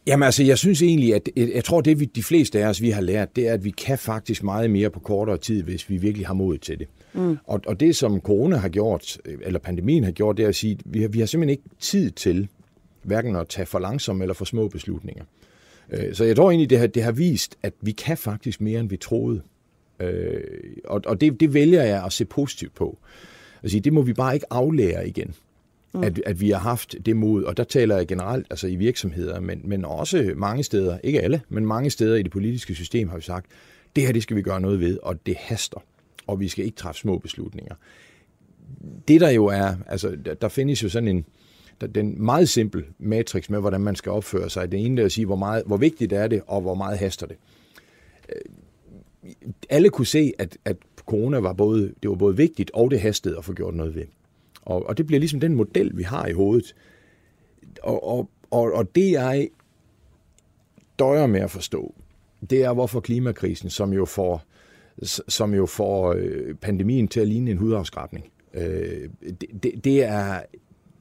S5: Jamen altså, jeg synes egentlig, at jeg tror, det vi, de fleste af os, vi har lært, det er, at vi kan faktisk meget mere på kortere tid, hvis vi virkelig har mod til det. Mm. Og, og det, som corona har gjort, eller pandemien har gjort, det er at sige, at vi har, vi har simpelthen ikke tid til hverken at tage for langsomme eller for små beslutninger. Øh, så jeg tror egentlig, det har, det har vist, at vi kan faktisk mere, end vi troede. Øh, og og det, det vælger jeg at se positivt på. Altså, det må vi bare ikke aflære igen. Mm. At, at vi har haft det mod, og der taler jeg generelt altså i virksomheder, men, men også mange steder, ikke alle, men mange steder i det politiske system har vi sagt, det her det skal vi gøre noget ved, og det haster, og vi skal ikke træffe små beslutninger. Det der jo er, altså der, der findes jo sådan en, der, den meget simpel matrix med, hvordan man skal opføre sig. Det ene er at sige, hvor, meget, hvor vigtigt er det, og hvor meget haster det øh, alle kunne se, at, at corona var både, det var både vigtigt og det hastede at få gjort noget ved. Og, og det bliver ligesom den model, vi har i hovedet. Og, og, og, og det jeg døjer med at forstå, det er, hvorfor klimakrisen, som jo får, som jo får øh, pandemien til at ligne en hudafskrabning, øh, det, det, det er,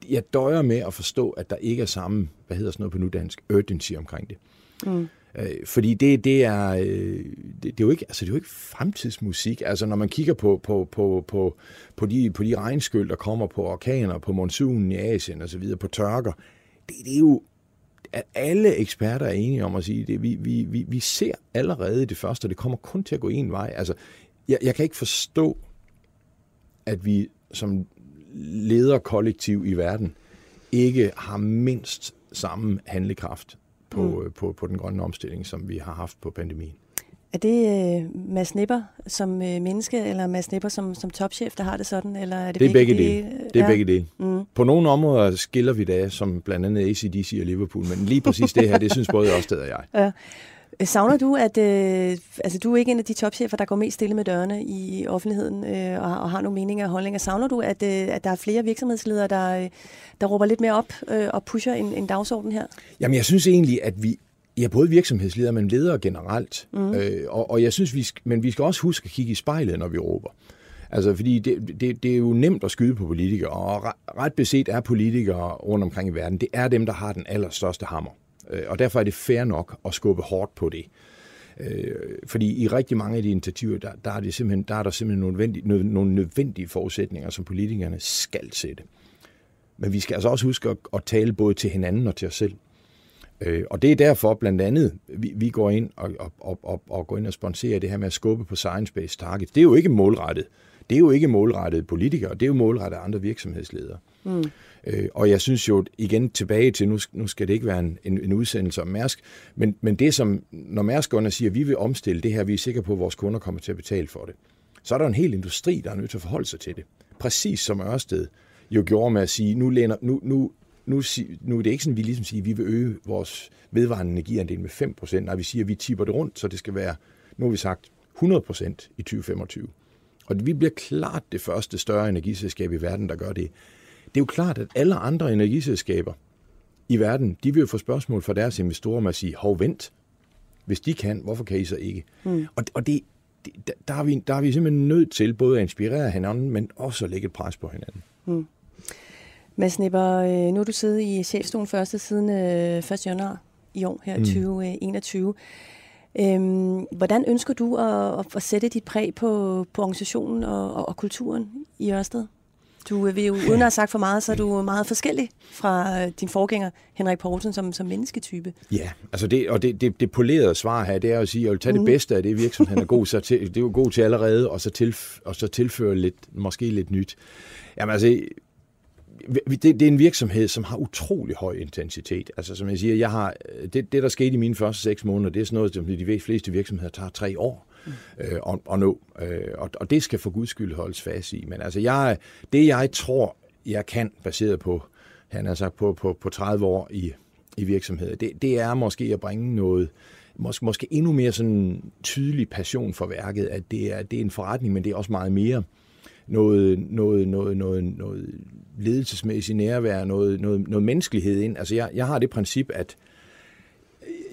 S5: jeg døjer med at forstå, at der ikke er samme, hvad hedder sådan noget på nudansk, urgency omkring det. Mm. Øh, fordi det, det, er, øh, det, det, er jo ikke, altså det er jo ikke fremtidsmusik. Altså når man kigger på, på, på, på, på, de, på de regnskyld, der kommer på orkaner, på monsunen i Asien og så videre, på tørker, det, det er jo at alle eksperter er enige om at sige det. Vi, vi, vi, vi ser allerede det første, og det kommer kun til at gå en vej. Altså, jeg, jeg kan ikke forstå, at vi som lederkollektiv i verden ikke har mindst samme handlekraft på, mm. Øh, på, på den grønne omstilling, som vi har haft på pandemien.
S4: Er det uh, Mads Nipper som uh, menneske, eller Mads Nipper som, som topchef, der har det sådan? Eller er det,
S5: det er begge dele. Det er ja. begge dele. Mm. På nogle områder skiller vi det som blandt andet ACDC og Liverpool, men lige præcis det her, det synes både Ørsted og jeg. Ja.
S4: Savner du, at øh, altså, du er ikke en af de topchefer, der går mest stille med dørene i offentligheden øh, og, og har nogle meninger og holdninger. Savner du, at, øh, at der er flere virksomhedsledere, der, der råber lidt mere op øh, og pusher en, en dagsorden her?
S5: Jamen, jeg synes egentlig, at vi Ja, både virksomhedsledere, men ledere generelt. Mm. Øh, og, og jeg synes, vi skal, men vi skal også huske at kigge i spejlet, når vi råber. Altså, fordi det, det, det er jo nemt at skyde på politikere, og ret beset er politikere rundt omkring i verden, det er dem, der har den allerstørste hammer. Øh, og derfor er det fair nok at skubbe hårdt på det. Øh, fordi i rigtig mange af de initiativer, der, der, er, det simpelthen, der er der simpelthen nogle nødvendige, nogle nødvendige forudsætninger, som politikerne skal sætte. Men vi skal altså også huske at, at tale både til hinanden og til os selv. Øh, og det er derfor blandt andet, vi, vi går ind og, og, og, og går ind og sponsorerer det her med at skubbe på science-based targets. Det er jo ikke målrettet. Det er jo ikke målrettet politikere, det er jo målrettet andre virksomhedsledere. Mm. Øh, og jeg synes jo igen tilbage til, nu, nu skal det ikke være en, en, en udsendelse om Mærsk, men, men det som, når Mærsk går og siger, at vi vil omstille det her, vi er sikre på, at vores kunder kommer til at betale for det, så er der en hel industri, der er nødt til at forholde sig til det. Præcis som Ørsted jo gjorde med at sige, nu, læner, nu, nu, nu, nu er det ikke sådan, at vi ligesom siger, at vi vil øge vores vedvarende energiandel med 5%. Nej, vi siger, at vi tipper det rundt, så det skal være, nu har vi sagt, 100% i 2025. Og vi bliver klart det første større energiselskab i verden, der gør det. Det er jo klart, at alle andre energiselskaber i verden, de vil jo få spørgsmål fra deres investorer med at sige, hov, vent. Hvis de kan, hvorfor kan I så ikke? Mm. Og, og det, det, der, er vi, der er vi simpelthen nødt til både at inspirere hinanden, men også at lægge et pres på hinanden. Mm.
S4: Mads Nipper, øh, nu er du siddet i chefstolen første siden 1. Øh, januar i år, her mm. 2021. Øhm, hvordan ønsker du at, at sætte dit præg på, på organisationen og, og, og kulturen i Ørsted? Du vil jo, uden at have sagt for meget, så er du meget forskellig fra øh, din forgænger, Henrik Poulsen, som, som mennesketype.
S5: Ja, altså det, og det, det, det polerede svar her, det er at sige, at jeg vil tage mm. det bedste af det virksomheden er god, så til, det er jo god til allerede, og så, til, og så tilføre lidt, måske lidt nyt. Jamen altså, det, det er en virksomhed, som har utrolig høj intensitet. Altså som jeg siger, jeg har, det, det der skete i mine første seks måneder, det er sådan noget, som de fleste virksomheder tager tre år øh, at, at nå. Øh, og, og det skal for guds skyld holdes fast i. Men altså jeg, det jeg tror, jeg kan, baseret på, han har sagt på, på, på 30 år i, i virksomheder, det, det er måske at bringe noget, måske, måske endnu mere sådan tydelig passion for værket, at det er, det er en forretning, men det er også meget mere noget, noget, noget, noget, noget ledelsesmæssigt nærvær, noget, noget, noget menneskelighed ind. Altså jeg, jeg har det princip, at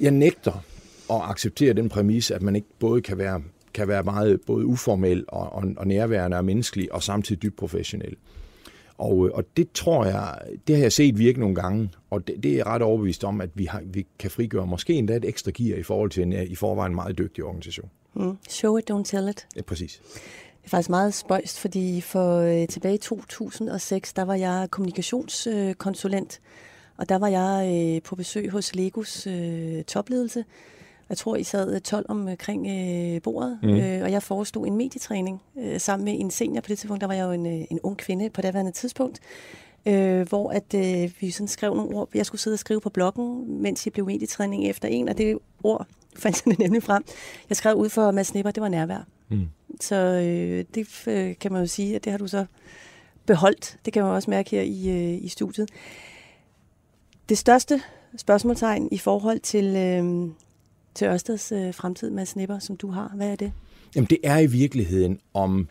S5: jeg nægter at acceptere den præmis, at man ikke både kan være, kan være meget både uformel og, og, og nærværende og menneskelig, og samtidig dybt professionel. Og, og det tror jeg, det har jeg set virke nogle gange, og det, det er jeg ret overbevist om, at vi, har, vi kan frigøre måske endda et ekstra gear i forhold til en i forvejen meget dygtig organisation.
S4: Mm. Show it, don't tell it.
S5: Ja, præcis.
S4: Det er faktisk meget spøjst, fordi for øh, tilbage i 2006, der var jeg kommunikationskonsulent, øh, og der var jeg øh, på besøg hos Legos øh, topledelse. Jeg tror, I sad 12 omkring øh, bordet, mm. øh, og jeg forestod en medietræning øh, sammen med en senior. På det tidspunkt, der var jeg jo en, øh, en ung kvinde på det tidspunkt, øh, hvor at øh, vi sådan skrev nogle ord. Jeg skulle sidde og skrive på bloggen, mens jeg blev medietræning efter en, og det ord fandt jeg nemlig frem. Jeg skrev ud for Mads Nipper, det var nærvær. Mm. Så øh, det øh, kan man jo sige, at det har du så beholdt. Det kan man også mærke her i, øh, i studiet. Det største spørgsmålstegn i forhold til, øh, til Ørsteds øh, fremtid, med Nipper, som du har, hvad er det?
S5: Jamen det er i virkeligheden om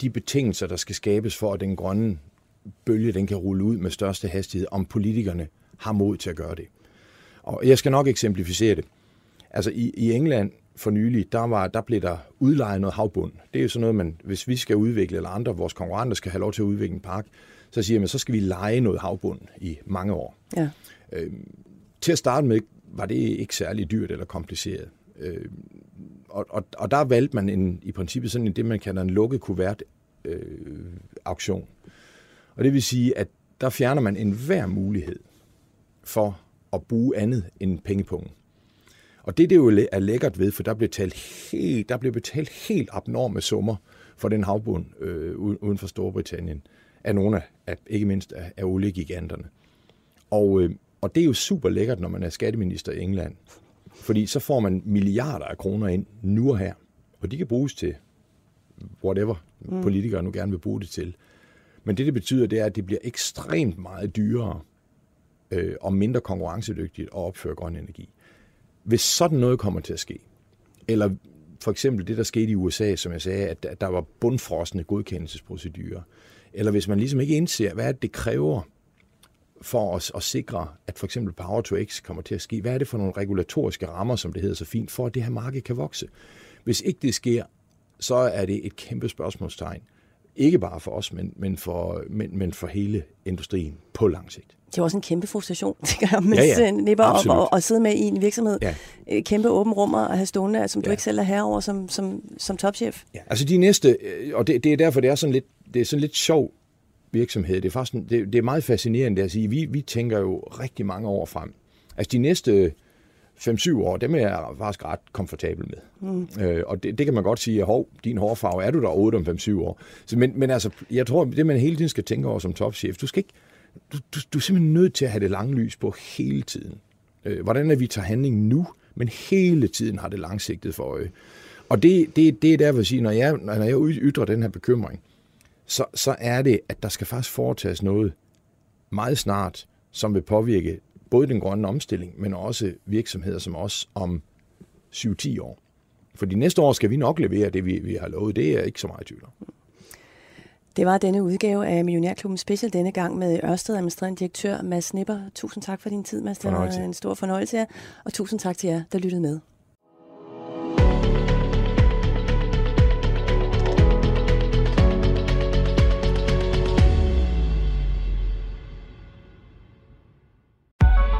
S5: de betingelser, der skal skabes for, at den grønne bølge den kan rulle ud med største hastighed, om politikerne har mod til at gøre det. Og jeg skal nok eksemplificere det. Altså i, i England for nylig, der, var, der blev der udlejet noget havbund. Det er jo sådan noget, man, hvis vi skal udvikle, eller andre vores konkurrenter skal have lov til at udvikle en park, så siger man, så skal vi lege noget havbund i mange år. Ja. Øhm, til at starte med var det ikke særlig dyrt eller kompliceret. Øh, og, og, og der valgte man en, i princippet sådan en, det, man kalder en lukket kuvert øh, auktion. Og det vil sige, at der fjerner man enhver mulighed for at bruge andet end pengepungen. Og det, det jo er lækkert ved, for der blev, talt helt, der blev betalt helt abnorme summer for den havbund øh, uden for Storbritannien, af nogle af, af ikke mindst af, af oliegiganterne. Og, øh, og det er jo super lækkert, når man er skatteminister i England. Fordi så får man milliarder af kroner ind nu og her. Og de kan bruges til whatever mm. politikere nu gerne vil bruge det til. Men det, det betyder, det er, at det bliver ekstremt meget dyrere øh, og mindre konkurrencedygtigt at opføre grøn energi. Hvis sådan noget kommer til at ske, eller for eksempel det, der skete i USA, som jeg sagde, at der var bundfrosne godkendelsesprocedurer, eller hvis man ligesom ikke indser, hvad det kræver for os at sikre, at for eksempel Power to X kommer til at ske? Hvad er det for nogle regulatoriske rammer, som det hedder så fint, for at det her marked kan vokse? Hvis ikke det sker, så er det et kæmpe spørgsmålstegn. Ikke bare for os, men, men, for, men, men for hele industrien på lang sigt.
S4: Det er også en kæmpe frustration, tænker jeg, med ja, ja. nipper op og, og sidde med i en virksomhed. Ja. Øh, kæmpe åben rummer at have stående, som du ja. ikke selv er herover som, som, som topchef.
S5: Ja, altså de næste, øh, og det, det er derfor, det er sådan lidt, det er sådan lidt sjov virksomhed. Det er, faktisk, det, det er meget fascinerende at sige. Vi, vi tænker jo rigtig mange år frem. Altså de næste 5-7 år, dem er jeg faktisk ret komfortabel med. Mm. Øh, og det, det kan man godt sige, at hov, din hårfarve, er du der 8 om 5-7 år? Så, men, men altså, jeg tror, det man hele tiden skal tænke over som topchef, du skal ikke, du, du, du er simpelthen nødt til at have det lange lys på hele tiden. Øh, hvordan er vi tager handling nu, men hele tiden har det langsigtet for øje. Og det, det, det er der, vil sige, når jeg, når jeg ytrer den her bekymring, så, så er det, at der skal faktisk foretages noget meget snart, som vil påvirke både den grønne omstilling, men også virksomheder som os om 7-10 år. For de næste år skal vi nok levere det, vi, vi har lovet. Det er ikke så meget tvivl
S4: Det var denne udgave af Millionærklubben Special denne gang med Ørsted administrerende direktør Mads Nipper. Tusind tak for din tid, Mads. Det var en stor fornøjelse her. Og tusind tak til jer, der lyttede med.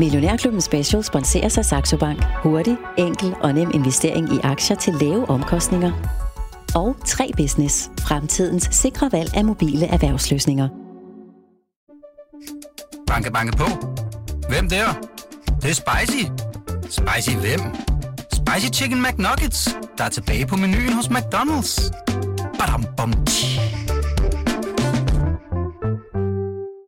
S2: Millionærklubben Special sponserer sig Saxo Bank. Hurtig, enkel og nem investering i aktier til lave omkostninger. Og 3 Business. Fremtidens sikre valg af mobile erhvervsløsninger.
S1: Banke, banke på. Hvem der? Det, det er spicy. Spicy hvem? Spicy Chicken McNuggets, der er tilbage på menuen hos McDonald's. Badum, bom, tji.